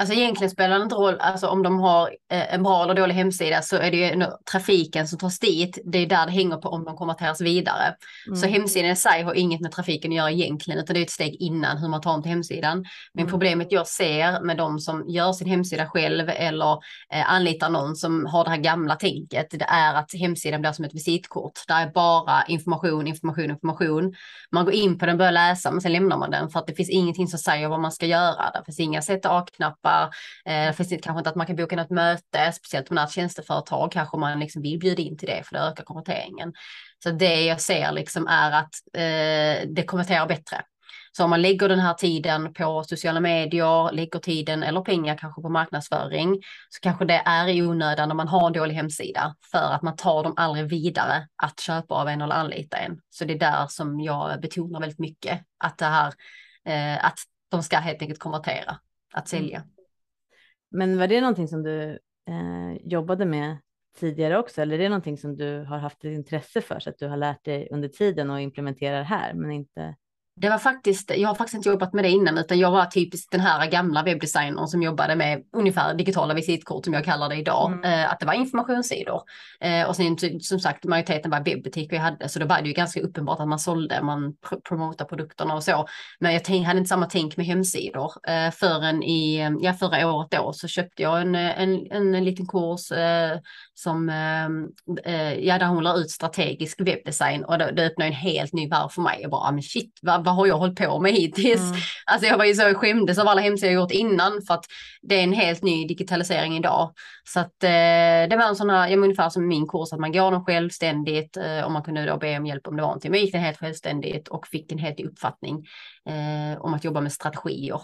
Alltså egentligen spelar det inte roll, alltså om de har eh, en bra eller dålig hemsida så är det ju trafiken som tas dit. Det är där det hänger på om de konverteras vidare. Mm. Så hemsidan i sig har inget med trafiken att göra egentligen, utan det är ett steg innan hur man tar dem till hemsidan. Men mm. problemet jag ser med de som gör sin hemsida själv eller eh, anlitar någon som har det här gamla tänket, det är att hemsidan blir som ett visitkort. Där är bara information, information, information. Man går in på den, börjar läsa, men sen lämnar man den för att det finns ingenting som säger vad man ska göra. Det finns inga sätt A-knappar träffar. Eh, finns det kanske inte att man kan boka något möte, speciellt om det är ett tjänsteföretag kanske man liksom vill bjuda in till det för det ökar konverteringen. Så det jag ser liksom är att eh, det konverterar bättre. Så om man lägger den här tiden på sociala medier, lägger tiden eller pengar kanske på marknadsföring, så kanske det är i onödan om man har en dålig hemsida, för att man tar dem aldrig vidare att köpa av en eller anlita en. Så det är där som jag betonar väldigt mycket, att det här, eh, att de ska helt enkelt konvertera, att mm. Men var det någonting som du eh, jobbade med tidigare också, eller är det någonting som du har haft ett intresse för så att du har lärt dig under tiden och implementerar här, men inte det var faktiskt, jag har faktiskt inte jobbat med det innan utan jag var typiskt den här gamla webbdesignern som jobbade med ungefär digitala visitkort som jag kallar det idag. Mm. Eh, att det var informationssidor. Eh, och sen som sagt majoriteten var webbutiker jag hade så då var det ju ganska uppenbart att man sålde, man pr promotade produkterna och så. Men jag hade inte samma tänk med hemsidor. Eh, förrän i, ja förra året då så köpte jag en, en, en, en liten kurs eh, som, eh, eh, ja där hon la ut strategisk webbdesign och det, det öppnade en helt ny värld för mig. Jag bara, ah, men shit, vad, vad har jag hållit på med hittills? Mm. Alltså jag var ju så skämdes av alla hemsidor jag gjort innan för att det är en helt ny digitalisering idag. Så att eh, det var en sån här, ja, ungefär som min kurs, att man går den självständigt eh, och man kunde då be om hjälp om det var någonting. Men jag gick den helt självständigt och fick en helt ny uppfattning eh, om att jobba med strategier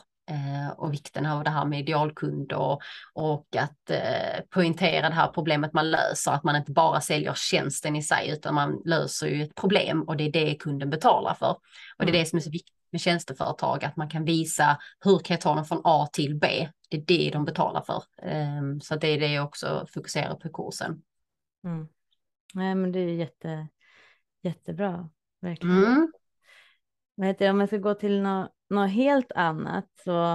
och vikten av det här med idealkund och, och att eh, poängtera det här problemet man löser, att man inte bara säljer tjänsten i sig utan man löser ju ett problem och det är det kunden betalar för. Och det är mm. det som är så viktigt med tjänsteföretag, att man kan visa hur kan jag ta dem från A till B. Det är det de betalar för. Um, så det är det jag också fokuserar på kursen. Mm. Nej, men det är jätte, jättebra, verkligen. Mm. Vet jag, om jag ska gå till något, något helt annat så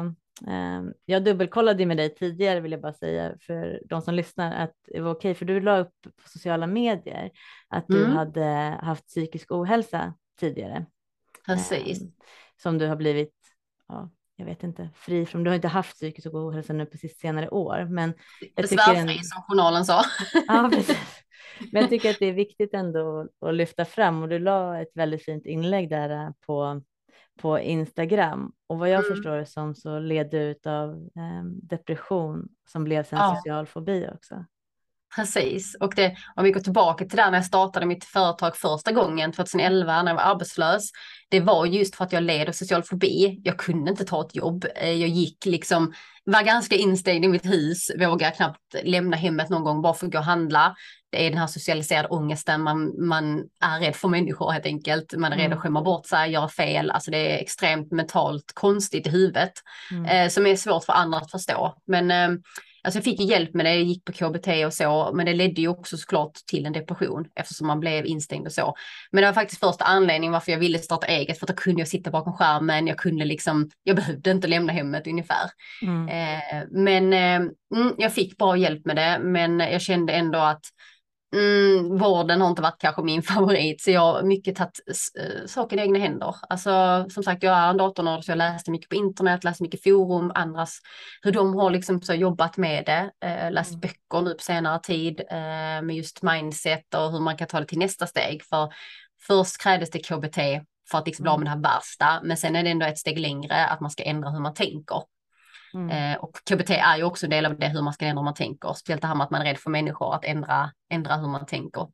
eh, jag dubbelkollade med dig tidigare vill jag bara säga för de som lyssnar att det var okej för du la upp på sociala medier att du mm. hade haft psykisk ohälsa tidigare. Precis. Eh, som du har blivit, ja, jag vet inte, fri från. Du har inte haft psykisk ohälsa nu precis senare år, men. Besvärfri en... som journalen sa. [LAUGHS] ja, precis. Men jag tycker att det är viktigt ändå att lyfta fram och du la ett väldigt fint inlägg där eh, på, på Instagram och vad jag mm. förstår det som så led du av eh, depression som blev sen ja. social fobi också. Precis, och det, om vi går tillbaka till där när jag startade mitt företag första gången 2011 när jag var arbetslös. Det var just för att jag led av social fobi. Jag kunde inte ta ett jobb. Eh, jag gick liksom, var ganska instängd i mitt hus, vågade knappt lämna hemmet någon gång bara för att gå och handla. Det är den här socialiserade ångesten, man, man är rädd för människor helt enkelt. Man är rädd att mm. skämma bort sig, göra fel. Alltså det är extremt mentalt konstigt i huvudet mm. eh, som är svårt för andra att förstå. Men eh, Alltså jag fick hjälp med det, jag gick på KBT och så, men det ledde ju också såklart till en depression eftersom man blev instängd och så. Men det var faktiskt första anledningen varför jag ville starta eget, för då kunde jag sitta bakom skärmen, jag kunde liksom, jag behövde inte lämna hemmet ungefär. Mm. Eh, men eh, mm, jag fick bra hjälp med det, men jag kände ändå att Mm, vården har inte varit kanske min [LAUGHS] favorit så jag har mycket tagit äh, saken i egna händer. Alltså som sagt jag är en datornörd så jag läste mycket på internet, läste mycket forum, andras, hur de har liksom så jobbat med det, äh, läst mm. böcker nu på senare tid äh, med just mindset och hur man kan ta det till nästa steg. För först krävdes det KBT för att liksom bli av med mm. det här värsta, men sen är det ändå ett steg längre att man ska ändra hur man tänker. Mm. Eh, och KBT är ju också en del av det hur man ska ändra hur man tänker. Speciellt det här med att man är rädd för människor, att ändra, ändra hur man tänker.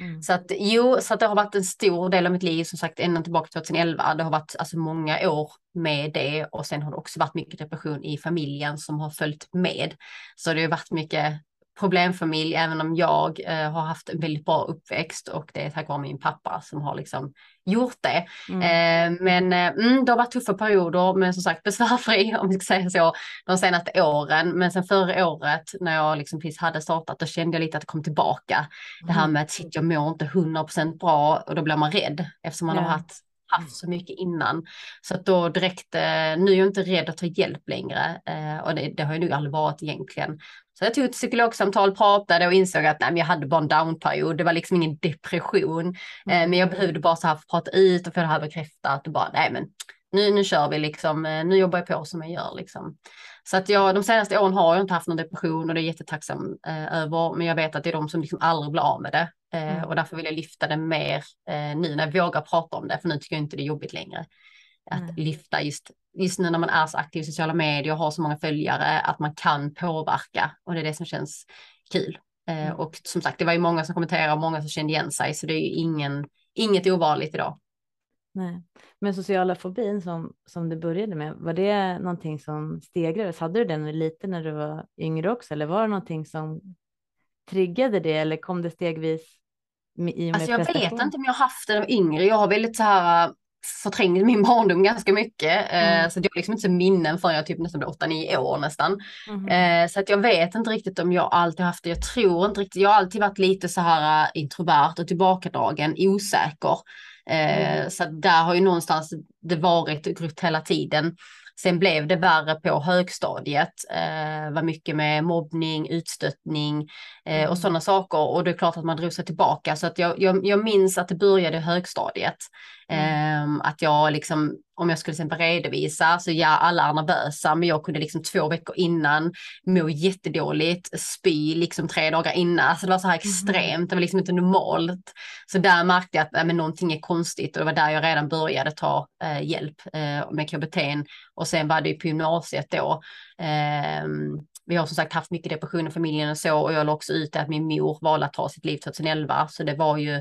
Mm. Så att jo, så att det har varit en stor del av mitt liv, som sagt ända tillbaka till 2011. Det har varit alltså många år med det och sen har det också varit mycket depression i familjen som har följt med. Så det har varit mycket problemfamilj, även om jag eh, har haft en väldigt bra uppväxt och det är tack vare min pappa som har liksom gjort det. Mm. Eh, men eh, mm, det har varit tuffa perioder, men som sagt [LAUGHS] besvärfri om vi ska säga så, de senaste åren. Men sen förra året när jag liksom precis hade startat, då kände jag lite att det kom tillbaka. Mm. Det här mm. med att shit, jag mår inte 100% bra och då blir man rädd eftersom man ja. har haft haft så mycket innan. Så att då direkt, eh, nu är jag inte rädd att ta hjälp längre eh, och det, det har jag nog aldrig varit egentligen. Så jag tog ett psykologsamtal, pratade och insåg att nej, jag hade bara en downperiod. Det var liksom ingen depression. Eh, mm. men jag behövde bara så här prata ut och få det här bekräftat och bara nej men nu, nu kör vi liksom. Nu jobbar jag på som jag gör liksom. Så att jag, de senaste åren har jag inte haft någon depression och det är jag jättetacksam eh, över. Men jag vet att det är de som liksom aldrig blir av med det. Eh, mm. Och därför vill jag lyfta det mer eh, nu när jag vågar prata om det. För nu tycker jag inte det är jobbigt längre. Att mm. lyfta just just nu när man är så aktiv i sociala medier och har så många följare, att man kan påverka och det är det som känns kul. Eh, mm. och som sagt, det var ju många som kommenterade och många som kände igen sig, så det är ju ingen, inget ovanligt idag. Nej. Men sociala fobin som, som du började med, var det någonting som stegrades? Hade du den lite när du var yngre också, eller var det någonting som triggade det, eller kom det stegvis? Med alltså jag vet inte om jag haft det de yngre. Jag har väldigt så här förträngt min barndom ganska mycket. Eh, mm. så jag har liksom inte så minnen förrän jag typ nästan blev 8-9 år nästan. Mm. så att jag vet inte riktigt om jag alltid haft det. Jag tror inte riktigt. Jag har alltid varit lite så här introvert och tillbakadragen, osäker. Eh, mm. Så där har ju någonstans det varit grupp hela tiden. Sen blev det värre på högstadiet. Eh, var mycket med mobbning, utstöttning och mm. sådana saker. Och det är klart att man drog sig tillbaka. Så att jag, jag, jag minns att det började i högstadiet. Mm. Eh, att jag liksom om jag skulle till exempel redovisa, så ja, alla är nervösa, men jag kunde liksom två veckor innan må jättedåligt, spy liksom tre dagar innan. Alltså det var så här mhm. extremt, det var liksom inte normalt. Så där märkte jag att äh, men någonting är konstigt och det var där jag redan började ta eh, hjälp eh, med KBT. Och sen var det på gymnasiet då. Eh, vi har som sagt haft mycket depression i familjen och så och jag la också ut att min mor valde att ta sitt liv 2011 så det var ju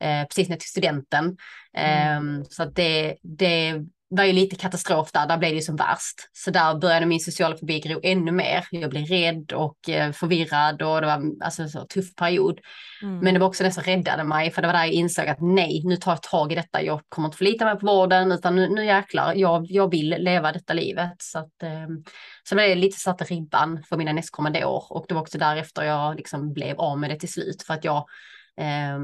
eh, precis när till studenten. Mm. Eh, så att det, det var ju lite katastrof där, där blev det ju som värst. Så där började min sociala fobi gro ännu mer. Jag blev rädd och eh, förvirrad och det var alltså en tuff period. Mm. Men det var också det som räddade mig, för det var där jag insåg att nej, nu tar jag tag i detta. Jag kommer inte förlita mig på vården, utan nu, nu jäklar, jag, jag vill leva detta livet. Så, att, eh, så det lite satte ribban för mina nästkommande år och det var också därefter jag liksom blev av med det till slut, för att jag eh,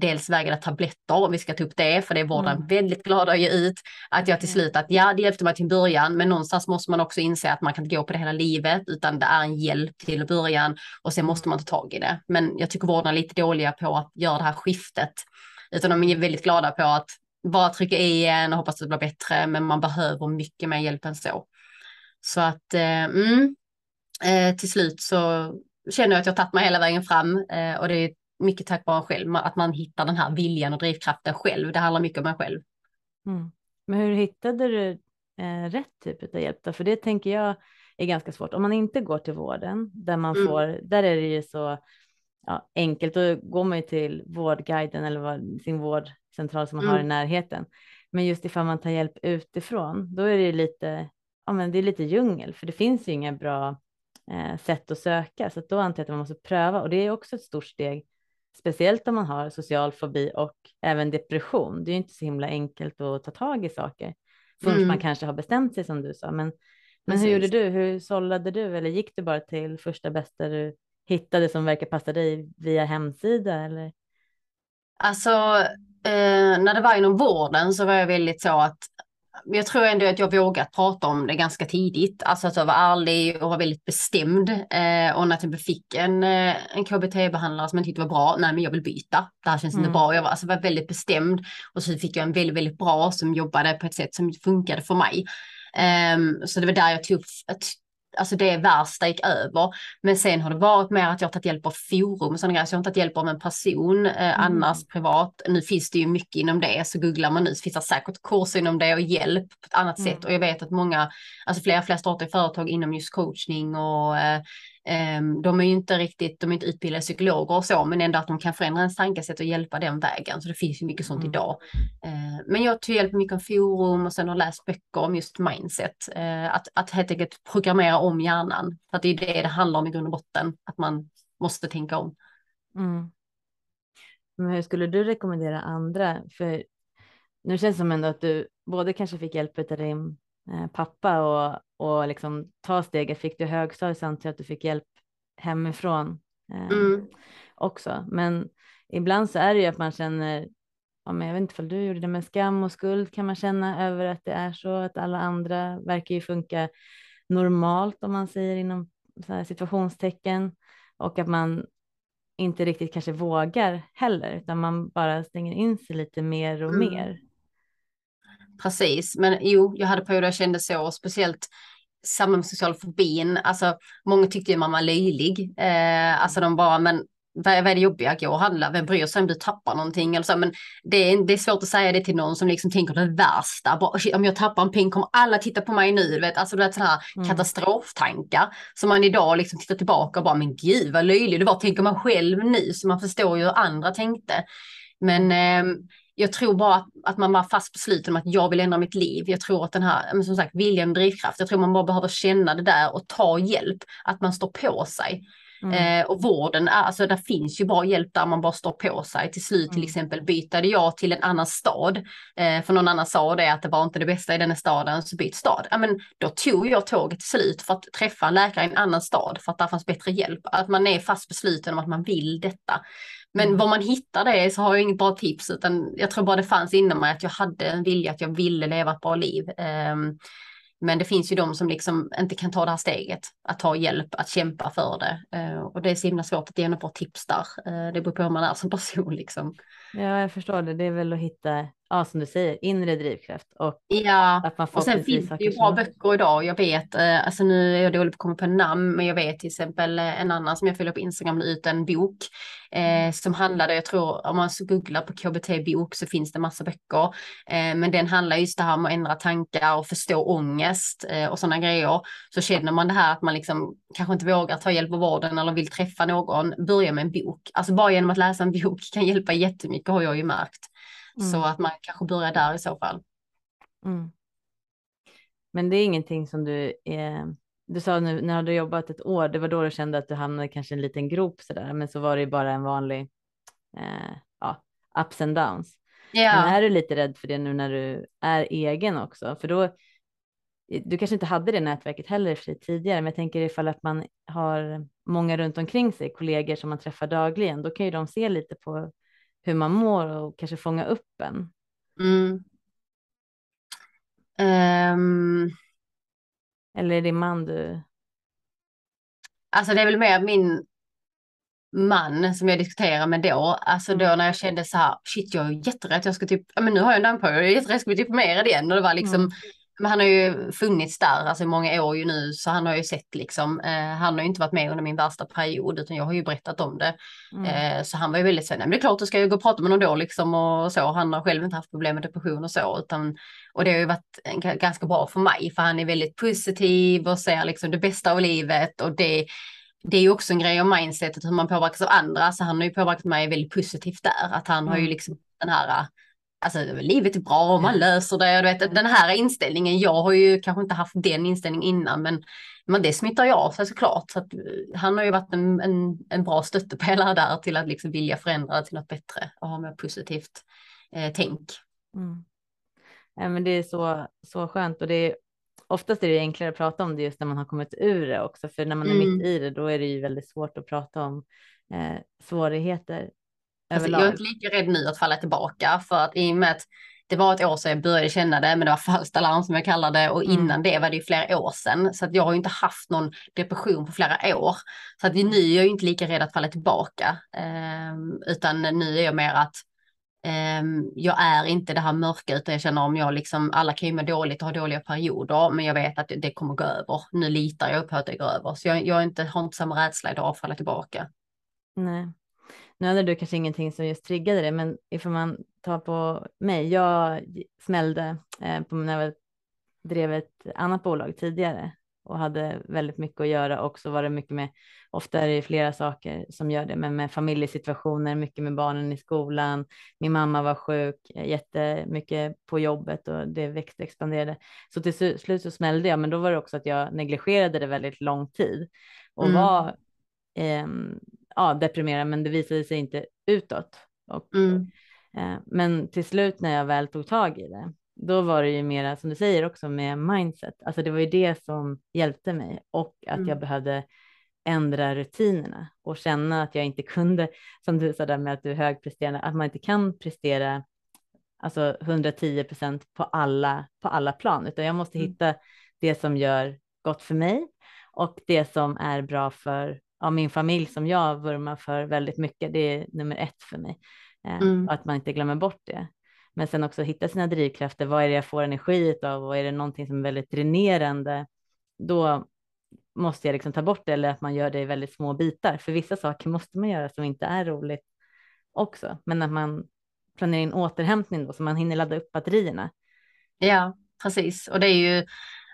dels vägrade tabletter, om vi ska ta upp det, för det är vården mm. väldigt glada att ge ut. Att jag till slut, att ja, det hjälpte mig till början, men någonstans måste man också inse att man kan inte gå på det hela livet, utan det är en hjälp till början och sen måste man ta tag i det. Men jag tycker vården är lite dåliga på att göra det här skiftet, utan de är väldigt glada på att bara trycka i en och hoppas att det blir bättre, men man behöver mycket mer hjälp än så. Så att, eh, mm, eh, till slut så känner jag att jag tagit mig hela vägen fram eh, och det är mycket tack vare själv, att man hittar den här viljan och drivkraften själv. Det handlar mycket om en själv. Mm. Men hur hittade du eh, rätt typ av hjälp då? För det tänker jag är ganska svårt. Om man inte går till vården där man mm. får, där är det ju så ja, enkelt. Då går man ju till vårdguiden eller vad, sin vårdcentral som man mm. har i närheten. Men just ifall man tar hjälp utifrån, då är det lite, ja men det är lite djungel, för det finns ju inga bra eh, sätt att söka, så att då antar jag att man måste pröva och det är också ett stort steg speciellt om man har social fobi och även depression. Det är ju inte så himla enkelt att ta tag i saker förrän mm. man kanske har bestämt sig som du sa. Men, men hur gjorde du? Hur sållade du eller gick du bara till första bästa du hittade som verkar passa dig via hemsida eller? Alltså, eh, när det var inom vården så var jag väldigt så att jag tror ändå att jag vågat prata om det ganska tidigt. Alltså att jag var ärlig och var väldigt bestämd. Eh, och när jag fick en, eh, en KBT-behandlare som jag tyckte var bra, nej men jag vill byta. Det här känns mm. inte bra. Jag var, alltså, var väldigt bestämd. Och så fick jag en väldigt, väldigt bra som jobbade på ett sätt som funkade för mig. Um, så det var där jag tog, alltså det värsta gick över. Men sen har det varit mer att jag har tagit hjälp av forum och sådana grejer. Så jag har inte tagit hjälp av en person eh, mm. annars privat. Nu finns det ju mycket inom det, så googlar man nu så finns det säkert kurser inom det och hjälp på ett annat mm. sätt. Och jag vet att många, alltså flera, flera startar företag inom just coachning och eh, de är ju inte riktigt, de är inte utbildade psykologer och så, men ändå att de kan förändra ens tankesätt och hjälpa den vägen. Så det finns ju mycket sånt mm. idag. Ehm, men jag tog hjälp mycket av forum och sen har läst böcker om just mindset. Ehm, att, att helt enkelt programmera om hjärnan. För att det är det det handlar om i grund och botten, att man måste tänka om. Mm. Men hur skulle du rekommendera andra? För nu känns det som ändå att du både kanske fick hjälp av din pappa och, och liksom ta steget. Fick du högstadiet så jag att du fick hjälp hemifrån eh, mm. också. Men ibland så är det ju att man känner, ja, men jag vet inte om du gjorde det, med skam och skuld kan man känna över att det är så att alla andra verkar ju funka normalt om man säger inom situationstecken och att man inte riktigt kanske vågar heller utan man bara stänger in sig lite mer och mm. mer. Precis, men jo, jag hade perioder jag kände så, speciellt samma med social fobin. Alltså, många tyckte ju man var löjlig. Eh, alltså de bara, men vad är, det jobbiga? Gå och handla, vem bryr sig om du tappar någonting? Eller så, men det är, det är svårt att säga det till någon som liksom tänker det värsta. Bara, om jag tappar en peng kommer alla titta på mig nu. Vet? Alltså det är sådana här mm. katastroftankar som man idag liksom tittar tillbaka och bara, men gud vad löjlig du var, tänker man själv nu. Så man förstår ju hur andra tänkte. Men eh, jag tror bara att, att man var fast besluten om att jag vill ändra mitt liv. Jag tror att den här, men som sagt, viljan och drivkraft, jag tror man bara behöver känna det där och ta hjälp, att man står på sig. Mm. Eh, och vården, alltså där finns ju bra hjälp där man bara står på sig. Till slut till mm. exempel bytade jag till en annan stad. Eh, för någon annan sa det att det var inte det bästa i den staden, så byt stad. Ja, men då tog jag tåget till slut för att träffa en läkare i en annan stad för att där fanns bättre hjälp. Att man är fast besluten om att man vill detta. Men mm. var man hittar det så har jag inget bra tips utan jag tror bara det fanns inom mig att jag hade en vilja att jag ville leva ett bra liv. Um, men det finns ju de som liksom inte kan ta det här steget, att ta hjälp, att kämpa för det. Uh, och det är så himla svårt att ge något bra tips där. Uh, det beror på hur man är som person liksom. Ja, jag förstår det. Det är väl att hitta ja, som du säger, inre drivkraft. Och ja, att man och sen finns det ju bra böcker idag. Jag vet, eh, alltså nu är jag dålig på att komma på namn, men jag vet till exempel eh, en annan som jag följer på Instagram ut en bok eh, mm. som handlade, jag tror om man googlar på KBT bok så finns det massa böcker, eh, men den handlar just det här om att ändra tankar och förstå ångest eh, och sådana grejer. Så känner man det här att man liksom kanske inte vågar ta hjälp av vården eller vill träffa någon, börja med en bok. Alltså bara genom att läsa en bok kan hjälpa jättemycket har jag ju märkt. Mm. Så att man kanske börjar där i så fall. Mm. Men det är ingenting som du är, du sa nu när du jobbat ett år, det var då du kände att du hamnade kanske i en liten grop så där, men så var det ju bara en vanlig, eh, ja, ups and downs. Yeah. Men är du lite rädd för det nu när du är egen också? För då, du kanske inte hade det nätverket heller för tidigare, men jag tänker ifall att man har många runt omkring sig, kollegor som man träffar dagligen, då kan ju de se lite på hur man mår och kanske fånga upp en. Mm. Um, Eller är det man du? Alltså det är väl mer min man som jag diskuterar med då, alltså då mm. när jag kände så här, shit jag är jätterädd, jag ska typ, ja men nu har jag en på, jag är jätterädd, ska bli deprimerad igen och det var liksom, mm. Men han har ju funnits där, alltså i många år ju nu, så han har ju sett liksom, eh, han har ju inte varit med under min värsta period, utan jag har ju berättat om det. Mm. Eh, så han var ju väldigt så, nej men det är klart du ska ju gå och prata med någon då liksom och så. Han har själv inte haft problem med depression och så, utan, och det har ju varit ganska bra för mig, för han är väldigt positiv och ser liksom det bästa av livet och det det är ju också en grej om mindsetet hur man påverkas av andra, så han har ju påverkat mig väldigt positivt där, att han mm. har ju mm. liksom den här alltså livet är bra och man löser det. Du vet, den här inställningen, jag har ju kanske inte haft den inställningen innan, men, men det smittar ju av sig såklart. Så att, eh, han har ju varit en, en, en bra stöttepelare där till att liksom vilja förändra till något bättre och ha mer positivt eh, tänk. Mm. Ja, men det är så, så skönt och det är oftast är det enklare att prata om det just när man har kommit ur det också, för när man är mm. mitt i det, då är det ju väldigt svårt att prata om eh, svårigheter Alltså, jag är inte lika rädd nu att falla tillbaka för att i och med att det var ett år sedan jag började känna det, men det var [LAUGHS] falskt alarm som jag kallar det och mm. innan det var det ju flera år sedan. Så att jag har ju inte haft någon depression på flera år. Så att nu är jag ju inte lika rädd att falla tillbaka, um, utan nu är jag mer att um, jag är inte det här mörka, utan jag känner om jag liksom, alla kan ju må dåligt och ha dåliga perioder, men jag vet att det kommer gå över. Nu litar jag på att det går över, så jag, jag inte, har inte samma rädsla idag att falla tillbaka. Nej. Nu hade du kanske ingenting som just triggade det, men ifall man tar på mig, jag smällde eh, på när jag drev ett annat bolag tidigare och hade väldigt mycket att göra och så var det mycket med, ofta är det flera saker som gör det, men med familjesituationer, mycket med barnen i skolan. Min mamma var sjuk, jättemycket på jobbet och det växte och expanderade. Så till slut så smällde jag, men då var det också att jag negligerade det väldigt lång tid och mm. var eh, ja, deprimerad, men det visade sig inte utåt. Och, mm. eh, men till slut när jag väl tog tag i det, då var det ju mera som du säger också med mindset. Alltså det var ju det som hjälpte mig och att mm. jag behövde ändra rutinerna och känna att jag inte kunde, som du sa där med att du är högpresterande, att man inte kan prestera alltså 110 procent på alla, på alla plan, utan jag måste mm. hitta det som gör gott för mig och det som är bra för av min familj som jag vurmar för väldigt mycket. Det är nummer ett för mig. Eh, mm. Att man inte glömmer bort det. Men sen också hitta sina drivkrafter. Vad är det jag får energi av och är det någonting som är väldigt dränerande? Då måste jag liksom ta bort det eller att man gör det i väldigt små bitar. För vissa saker måste man göra som inte är roligt också. Men att man planerar in återhämtning då så man hinner ladda upp batterierna. Ja, precis. Och det är ju,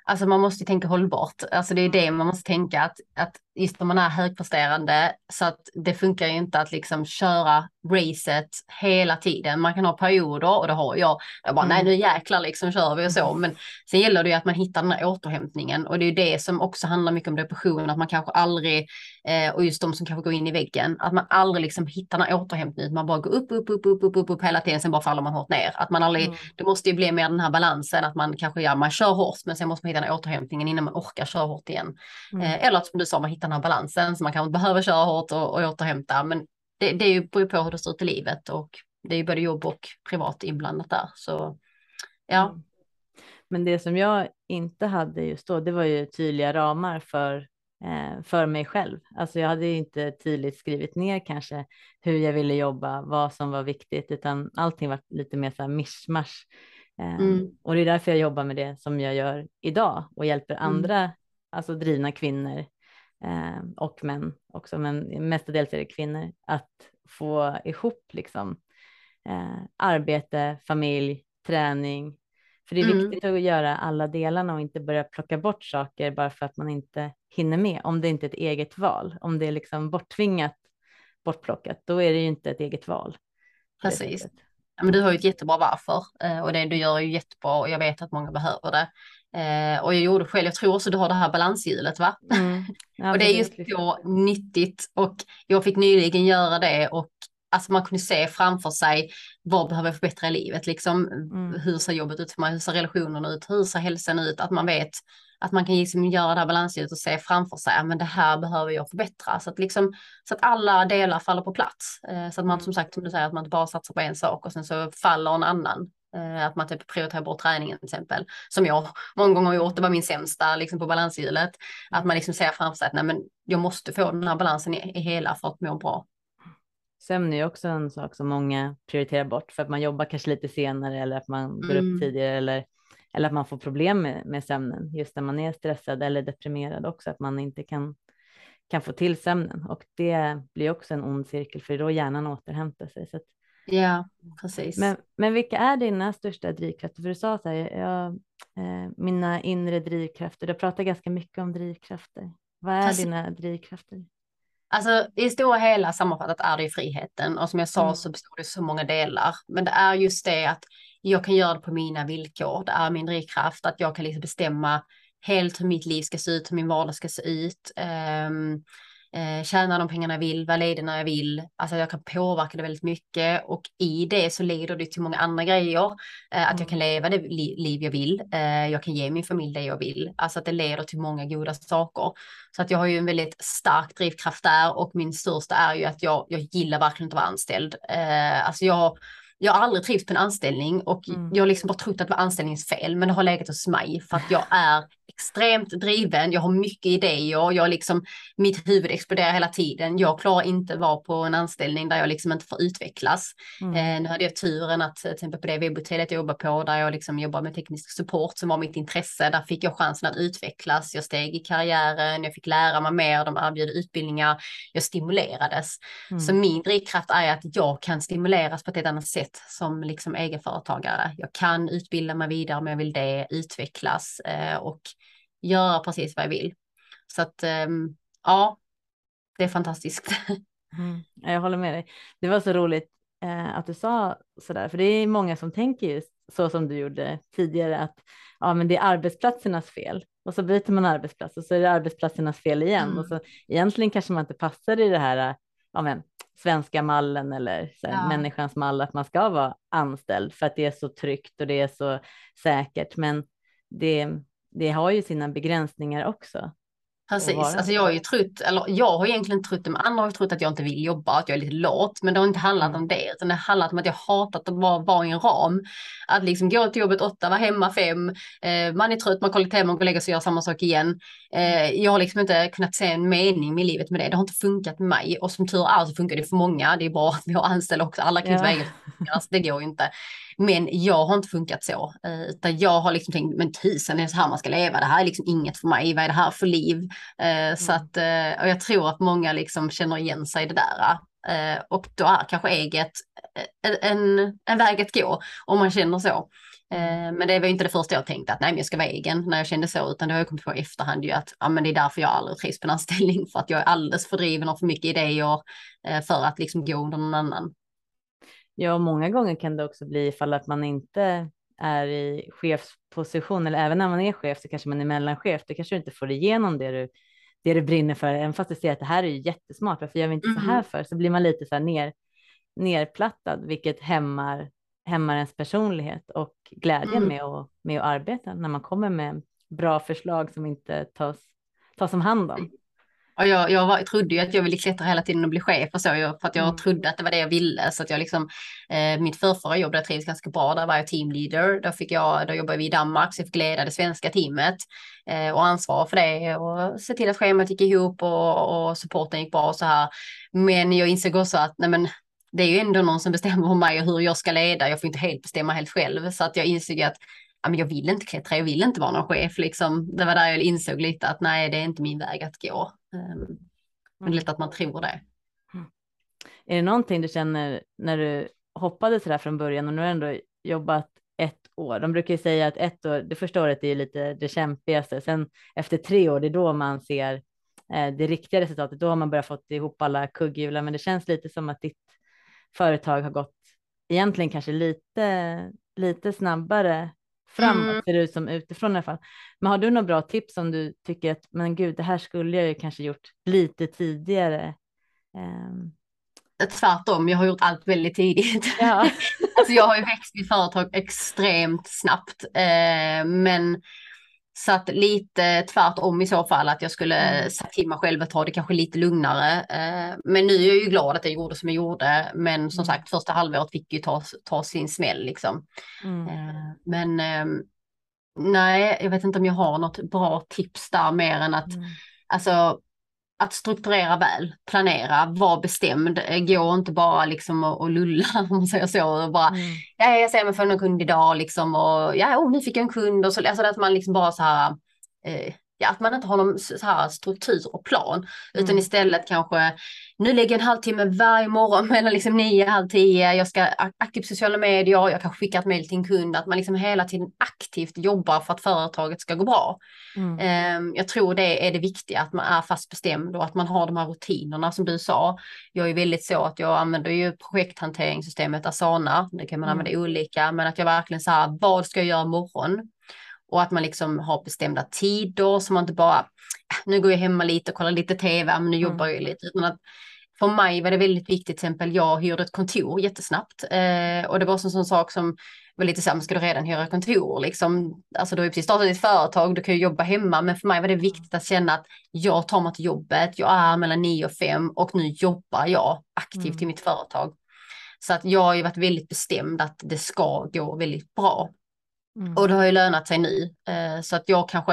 alltså man måste tänka hållbart. Alltså det är det man måste tänka att, att just när man är högpresterande så att det funkar ju inte att liksom köra racet hela tiden. Man kan ha perioder och det har jag. Jag bara, mm. nej nu jäklar liksom kör vi och så. Men sen gäller det ju att man hittar den här återhämtningen och det är ju det som också handlar mycket om depression, att man kanske aldrig, eh, och just de som kanske går in i väggen, att man aldrig liksom hittar den här återhämtningen. Man bara går upp, upp, upp, upp, upp, upp, upp hela tiden, sen bara faller man hårt ner. Att man aldrig, mm. det måste ju bli mer den här balansen, att man kanske, ja man kör hårt, men sen måste man hitta den här återhämtningen innan man orkar köra hårt igen. Mm. Eh, eller som du sa, man hittar den här balansen, så man kanske behöver köra hårt och, och återhämta, men det, det är ju beror på hur det ser ut i livet och det är ju både jobb och privat inblandat där. Så ja. Mm. Men det som jag inte hade just då, det var ju tydliga ramar för, eh, för mig själv. Alltså jag hade inte tydligt skrivit ner kanske hur jag ville jobba, vad som var viktigt, utan allting var lite mer så här mischmasch. Eh, mm. Och det är därför jag jobbar med det som jag gör idag och hjälper mm. andra, mm. alltså drivna kvinnor eh, och män också, men mestadels är det kvinnor, att få ihop liksom eh, arbete, familj, träning. För det är mm. viktigt att göra alla delarna och inte börja plocka bort saker bara för att man inte hinner med. Om det inte är ett eget val, om det är liksom borttvingat, bortplockat, då är det ju inte ett eget val. Precis. men du har ju ett jättebra varför eh, och det du gör är ju jättebra och jag vet att många behöver det. Eh, och jag gjorde själv, jag tror också du har det här balanshjulet va? Mm. Ja, [LAUGHS] och det är just så nyttigt och jag fick nyligen göra det och alltså man kunde se framför sig vad behöver jag förbättra i livet, liksom mm. hur ser jobbet ut för mig, hur ser relationerna ut, hur ser hälsan ut, att man vet att man kan liksom göra det här balanshjulet och se framför sig, men det här behöver jag förbättra, så att liksom så att alla delar faller på plats, eh, så att man mm. som sagt som du säger att man inte bara satsar på en sak och sen så faller en annan. Eh, att man typ prioriterar bort träningen till exempel. Som jag många gånger har gjort, det var min sämsta liksom på balanshjulet. Att man liksom ser framför sig att nej, men jag måste få den här balansen i, i hela för att må bra. Sömn är också en sak som många prioriterar bort för att man jobbar kanske lite senare eller att man går mm. upp tidigare eller, eller att man får problem med, med sömnen just när man är stressad eller deprimerad också, att man inte kan, kan få till sömnen och det blir också en ond cirkel för då hjärnan återhämtar sig. Så att Ja, precis. Men, men vilka är dina största drivkrafter? För du sa så här, jag, eh, mina inre drivkrafter. Du pratar ganska mycket om drivkrafter. Vad är alltså, dina drivkrafter? Alltså i stora hela sammanfattat är det ju friheten och som jag sa mm. så består det så många delar. Men det är just det att jag kan göra det på mina villkor. Det är min drivkraft att jag kan liksom bestämma helt hur mitt liv ska se ut, hur min vardag ska se ut. Um, eh, tjäna de pengarna jag vill, vara ledig när jag vill. Alltså jag kan påverka det väldigt mycket och i det så leder det till många andra grejer. Eh, att jag kan mm. leva det li liv jag vill. Eh, jag kan ge min familj det jag vill. Alltså att det leder till många goda saker. Så att jag har ju en väldigt stark drivkraft där och min största är ju att jag, jag gillar verkligen inte att vara anställd. Eh, alltså jag jag har aldrig trivts på en anställning och mm. jag har liksom bara trott att det var anställningsfel, men det har legat hos mig för att jag är extremt driven. Jag har mycket idéer. Jag liksom, mitt huvud exploderar hela tiden. Jag klarar inte vara på en anställning där jag liksom inte får utvecklas. Mm. Eh, nu hade jag turen att till exempel på det webbhotellet jag jobbar på, där jag liksom jobbar med teknisk support som var mitt intresse, där fick jag chansen att utvecklas. Jag steg i karriären, jag fick lära mig mer, de erbjöd utbildningar, jag stimulerades. Mm. Så min drivkraft är att jag kan stimuleras på ett annat sätt som liksom egenföretagare. Jag kan utbilda mig vidare om jag vill det, utvecklas eh, och göra precis vad jag vill. Så att um, ja, det är fantastiskt. [LAUGHS] Mm, jag håller med dig. Det var så roligt eh, att du sa så där, för det är många som tänker just så som du gjorde tidigare att ja, men det är arbetsplatsernas fel och så byter man arbetsplats och så är det arbetsplatsernas fel igen mm. och så egentligen kanske man inte passar i det här ja, men, svenska mallen eller så här, ja. människans mall att man ska vara anställd för att det är så tryggt och det är så säkert. Men det, det har ju sina begränsningar också. Precis, alltså jag har ju trott, eller jag har egentligen trott, de andra har ju trott att jag inte vill jobba, att jag är lite lat, men det har inte handlat mm. om det, utan det har handlat om att jag hatat att vara, vara i en ram. Att liksom gå till jobbet åtta, vara hemma fem, eh, man är trött, man kollar hem, man går och lägger sig och gör samma sak igen. Eh, jag har liksom inte kunnat se en mening med livet med det, det har inte funkat med mig och som tur är så funkar det för många, det är bra att vi har anställda också, alla kan inte ja. vara alltså, det går ju inte. Men jag har inte funkat så, eh, utan jag har liksom tänkt, men tusen är det så här man ska leva, det här är liksom inget för mig, vad är det här för liv? Mm. Så att, eh, och jag tror att många liksom känner igen sig i det där. Och då är kanske eget en, en väg att gå om man känner så. Eh, men det var inte det första jag tänkte att nej men jag ska vara egen när jag kände så utan det har jag kommit på i efterhand ju att ja, men det är därför jag aldrig trivs på en anställning för att jag är alldeles för driven och för mycket idéer eh, för att liksom gå under någon annan. Ja, många gånger kan det också bli ifall att man inte är i chefsposition eller även när man är chef så kanske man är mellanchef. Då kanske du inte får igenom det du, det du brinner för, även fast du ser att det här är jättesmart. Varför gör vi inte mm. så här för? Så blir man lite så här ner, nerplattad, vilket hämmar, hämmar ens personlighet och glädjen mm. med, att, med att arbeta när man kommer med bra förslag som inte tas, tas om hand om. Och jag, jag var, trodde ju att jag ville klättra hela tiden och bli chef och så, för att jag mm. trodde att det var det jag ville. Så att jag liksom, eh, mitt förrförra jobb där trivdes ganska bra, där var jag teamleader. Då, fick jag, då jobbade vi i Danmark, så jag fick leda det svenska teamet eh, och ansvara för det och se till att schemat gick ihop och, och supporten gick bra och så här. Men jag insåg också att nej men, det är ju ändå någon som bestämmer om mig och hur jag ska leda. Jag får inte helt bestämma helt själv. Så att jag insåg att men jag vill inte klättra, jag vill inte vara någon chef. Liksom. Det var där jag insåg lite att nej, det är inte min väg att gå. Um, men det är lätt att man tror det. Mm. Är det någonting du känner när du hoppade så där från början och nu har ändå jobbat ett år. De brukar ju säga att ett år, det första året är lite det kämpigaste. Sen efter tre år, det är då man ser eh, det riktiga resultatet. Då har man börjat fått ihop alla kugghjular, men det känns lite som att ditt företag har gått egentligen kanske lite, lite snabbare framåt, mm. ser det ut som utifrån i alla fall. Men har du några bra tips om du tycker att, men gud, det här skulle jag ju kanske gjort lite tidigare? Um... Tvärtom, jag har gjort allt väldigt tidigt. Ja. [LAUGHS] alltså jag har ju växt i företag extremt snabbt, eh, men så att lite tvärtom i så fall att jag skulle mm. sagt till mig själv att ta det kanske lite lugnare. Eh, men nu är jag ju glad att jag gjorde som jag gjorde. Men som mm. sagt första halvåret fick ju ta, ta sin smäll liksom. Mm. Eh, men eh, nej, jag vet inte om jag har något bra tips där mer än att mm. alltså att strukturera väl, planera, vara bestämd, eh, gå inte bara liksom och, och lulla [LAUGHS] om man säger så. Och bara, mm. ja, jag ser mig för en kund idag liksom och ja, oh, nu fick jag en kund och så, alltså att man liksom bara så här, eh, ja, att man inte har någon så här struktur och plan, mm. utan istället kanske nu lägger jag en halvtimme varje morgon [LAUGHS] mellan liksom nio och halv tio. Jag ska aktivt sociala medier. Jag kanske skickar ett mejl till en kund. Att man liksom hela tiden aktivt jobbar för att företaget ska gå bra. Mm. Um, jag tror det är det viktiga, att man är fast bestämd och att man har de här rutinerna som du sa. Jag är väldigt så att jag använder ju projekthanteringssystemet Asana. Det kan man mm. använda olika, men att jag verkligen så här, vad ska jag göra imorgon? Och att man liksom har bestämda tider så man inte bara, äh, nu går jag hemma lite och kollar lite tv, men nu mm. jobbar jag lite. Utan att för mig var det väldigt viktigt, till exempel jag hyrde ett kontor jättesnabbt. Eh, och det var en sån sak som var lite så ska du redan hyra kontor liksom? Alltså du har ju precis startat ditt företag, du kan ju jobba hemma, men för mig var det viktigt att känna att jag tar mig till jobbet, jag är mellan 9 och 5 och nu jobbar jag aktivt mm. i mitt företag. Så att jag har ju varit väldigt bestämd att det ska gå väldigt bra. Mm. Och det har ju lönat sig nu. Eh, så att jag kanske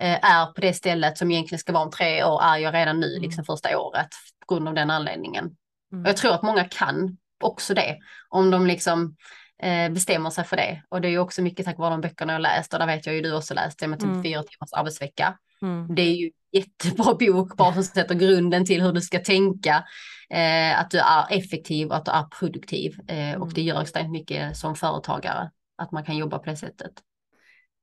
eh, är på det stället som egentligen ska vara om tre år, är jag redan nu, mm. liksom första året, på grund av den anledningen. Mm. Jag tror att många kan också det, om de liksom eh, bestämmer sig för det. Och det är ju också mycket tack vare de böckerna jag läst, och där vet jag ju du också läst, med typ mm. fyra timmars arbetsvecka. Mm. Det är ju jättebra [LAUGHS] bok, bara som sätter grunden till hur du ska tänka. Eh, att du är effektiv och att du är produktiv. Eh, och mm. det gör extremt mycket som företagare att man kan jobba på det sättet.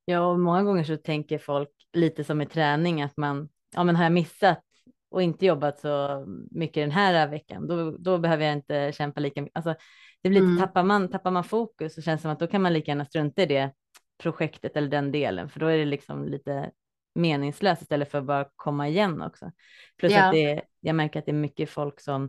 Ja, och många gånger så tänker folk lite som i träning att man, ja men har jag missat och inte jobbat så mycket den här veckan, då, då behöver jag inte kämpa lika mycket. Alltså, det blir lite, mm. tappar, man, tappar man fokus så känns det som att då kan man lika gärna strunta i det projektet eller den delen, för då är det liksom lite meningslöst istället för att bara komma igen också. Plus ja. att det, jag märker att det är mycket folk som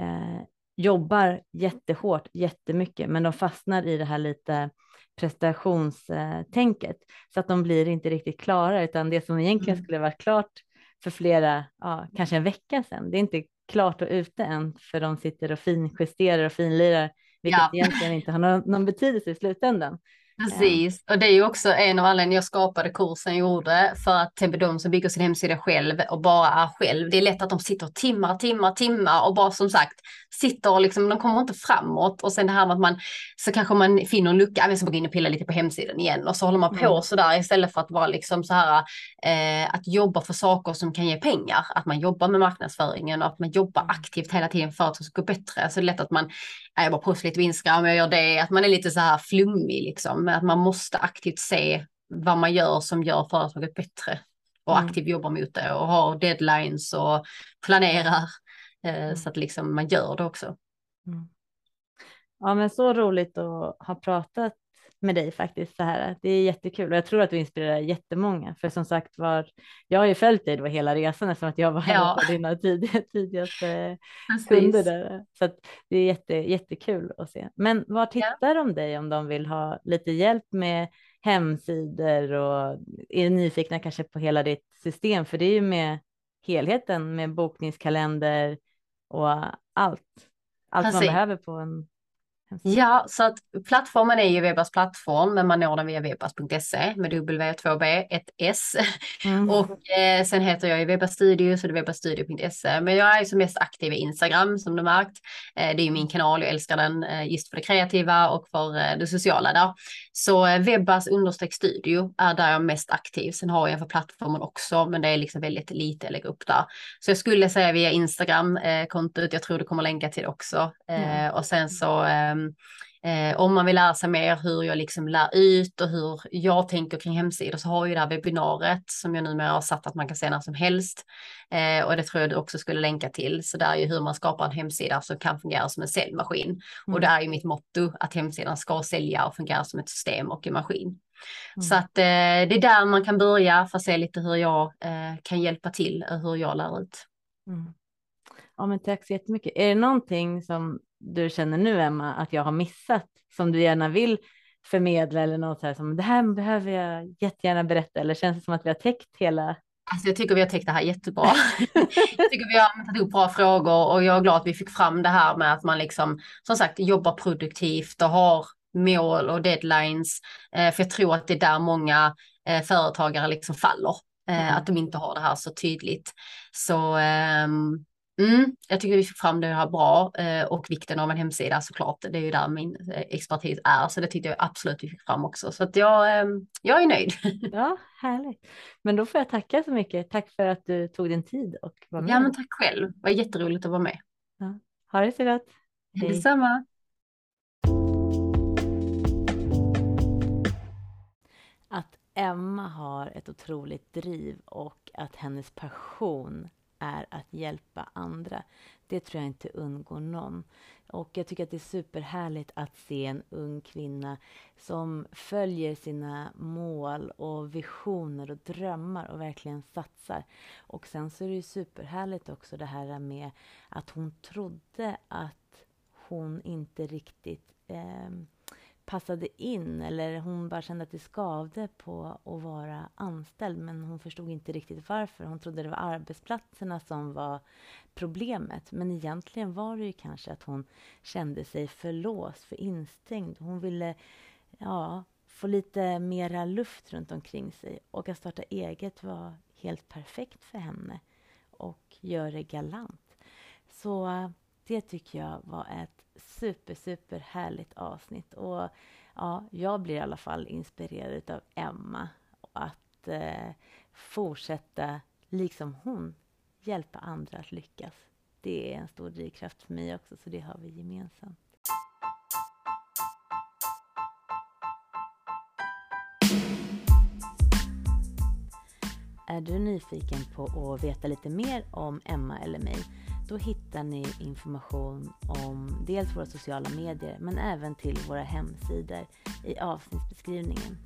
eh, jobbar jättehårt, jättemycket, men de fastnar i det här lite prestationstänket så att de blir inte riktigt klara, utan det som egentligen mm. skulle varit klart för flera, ja, kanske en vecka sedan, det är inte klart och ute än, för de sitter och finjusterar och finlirar, vilket ja. egentligen inte har någon, någon betydelse i slutändan. Precis, och det är ju också en av anledningarna jag skapade kursen jag gjorde för att till de som bygger sin hemsida själv och bara är själv. Det är lätt att de sitter timmar, timmar, timmar och bara som sagt sitter och liksom, de kommer inte framåt och sen det här med att man så kanske man finner en lucka, jag ska gå in och pilla lite på hemsidan igen och så håller man på mm. så där istället för att vara liksom så här eh, att jobba för saker som kan ge pengar, att man jobbar med marknadsföringen och att man jobbar mm. aktivt hela tiden för att det ska gå bättre. Så det är lätt att man, jag bara postar lite på Instagram, jag gör det, att man är lite så här flummig liksom liksom att man måste aktivt se vad man gör som gör företaget bättre och mm. aktivt jobbar mot det och har deadlines och planerar eh, mm. så att liksom man gör det också. Mm. Ja, men så roligt att ha pratat med dig faktiskt så här. Det är jättekul och jag tror att du inspirerar jättemånga. För som sagt var, jag har ju följt dig då hela resan eftersom att jag var en av dina tidiga, [LAUGHS] tidigaste kunder där. Så att det är jätte, jättekul att se. Men var tittar ja. de dig om de vill ha lite hjälp med hemsidor och är nyfikna kanske på hela ditt system? För det är ju med helheten med bokningskalender och allt. Allt Precis. man behöver på en Ja, så att plattformen är ju Webbas plattform, men man når den via webbas.se med W2B, ett S. Mm. Och eh, sen heter jag ju Webba Studio, så det är webbastudio.se. Men jag är ju som mest aktiv i Instagram som du märkt. Eh, det är ju min kanal, jag älskar den eh, just för det kreativa och för eh, det sociala där. Så eh, Webbas understreck studio är där jag är mest aktiv. Sen har jag för plattformen också, men det är liksom väldigt lite jag lägger upp där. Så jag skulle säga via Instagram-kontot, eh, jag tror du kommer länka till det också. Mm. Och sen så Ehm, eh, om man vill lära sig mer hur jag liksom lär ut och hur jag tänker kring hemsidor så har ju det här webbinariet som jag numera har satt att man kan se när som helst. Eh, och det tror jag du också skulle länka till. Så det är ju hur man skapar en hemsida som kan fungera som en säljmaskin. Mm. Och det är ju mitt motto att hemsidan ska sälja och fungera som ett system och en maskin. Mm. Så att eh, det är där man kan börja för att se lite hur jag eh, kan hjälpa till och hur jag lär ut. Mm. Ja, men tack så jättemycket. Är det någonting som du känner nu Emma att jag har missat som du gärna vill förmedla eller något så här som det här behöver jag jättegärna berätta eller känns det som att vi har täckt hela Alltså jag tycker vi har täckt det här jättebra. [LAUGHS] jag tycker vi har tagit upp bra frågor och jag är glad att vi fick fram det här med att man liksom som sagt jobbar produktivt och har mål och deadlines. Eh, för jag tror att det är där många eh, företagare liksom faller. Eh, mm. Att de inte har det här så tydligt. Så ehm, Mm, jag tycker vi fick fram det här bra eh, och vikten av en hemsida såklart. Det är ju där min eh, expertis är, så det tyckte jag absolut vi fick fram också. Så att jag, eh, jag är nöjd. [LAUGHS] Ja, härligt. Men då får jag tacka så mycket. Tack för att du tog din tid och var med. Ja, men tack själv. Det var jätteroligt att vara med. Ja. Ha det så gott. Hej. Detsamma. Att Emma har ett otroligt driv och att hennes passion är att hjälpa andra. Det tror jag inte undgår någon. Och jag tycker att det är superhärligt att se en ung kvinna som följer sina mål och visioner och drömmar och verkligen satsar. Och sen så är det ju superhärligt också det här med att hon trodde att hon inte riktigt eh, passade in eller hon bara kände att det skavde på att vara anställd men hon förstod inte riktigt varför. Hon trodde det var arbetsplatserna som var problemet men egentligen var det ju kanske att hon kände sig för låst, för instängd. Hon ville ja, få lite mera luft runt omkring sig och att starta eget var helt perfekt för henne och gör det galant. Så eh, det tycker jag var ett super, super härligt avsnitt. Och ja, jag blir i alla fall inspirerad av Emma och att eh, fortsätta, liksom hon, hjälpa andra att lyckas. Det är en stor drivkraft för mig också, så det har vi gemensamt. Är du nyfiken på att veta lite mer om Emma eller mig då hittar ni information om dels våra sociala medier men även till våra hemsidor i avsnittsbeskrivningen.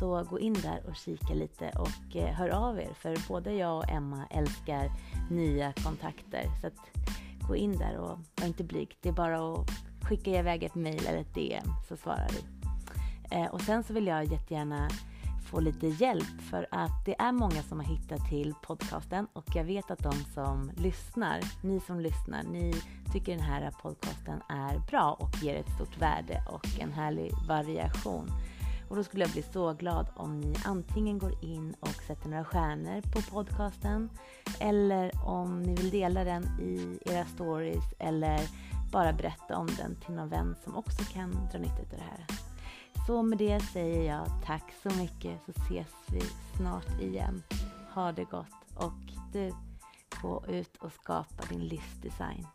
Så gå in där och kika lite och eh, hör av er för både jag och Emma älskar nya kontakter. Så att gå in där och var inte blyg. Det är bara att skicka iväg ett mejl eller ett DM så svarar vi. Eh, och sen så vill jag jättegärna få lite hjälp för att det är många som har hittat till podcasten och jag vet att de som lyssnar, ni som lyssnar, ni tycker den här podcasten är bra och ger ett stort värde och en härlig variation. Och då skulle jag bli så glad om ni antingen går in och sätter några stjärnor på podcasten eller om ni vill dela den i era stories eller bara berätta om den till någon vän som också kan dra nytta av det här. Så med det säger jag tack så mycket så ses vi snart igen. Ha det gott och du, gå ut och skapa din livsdesign.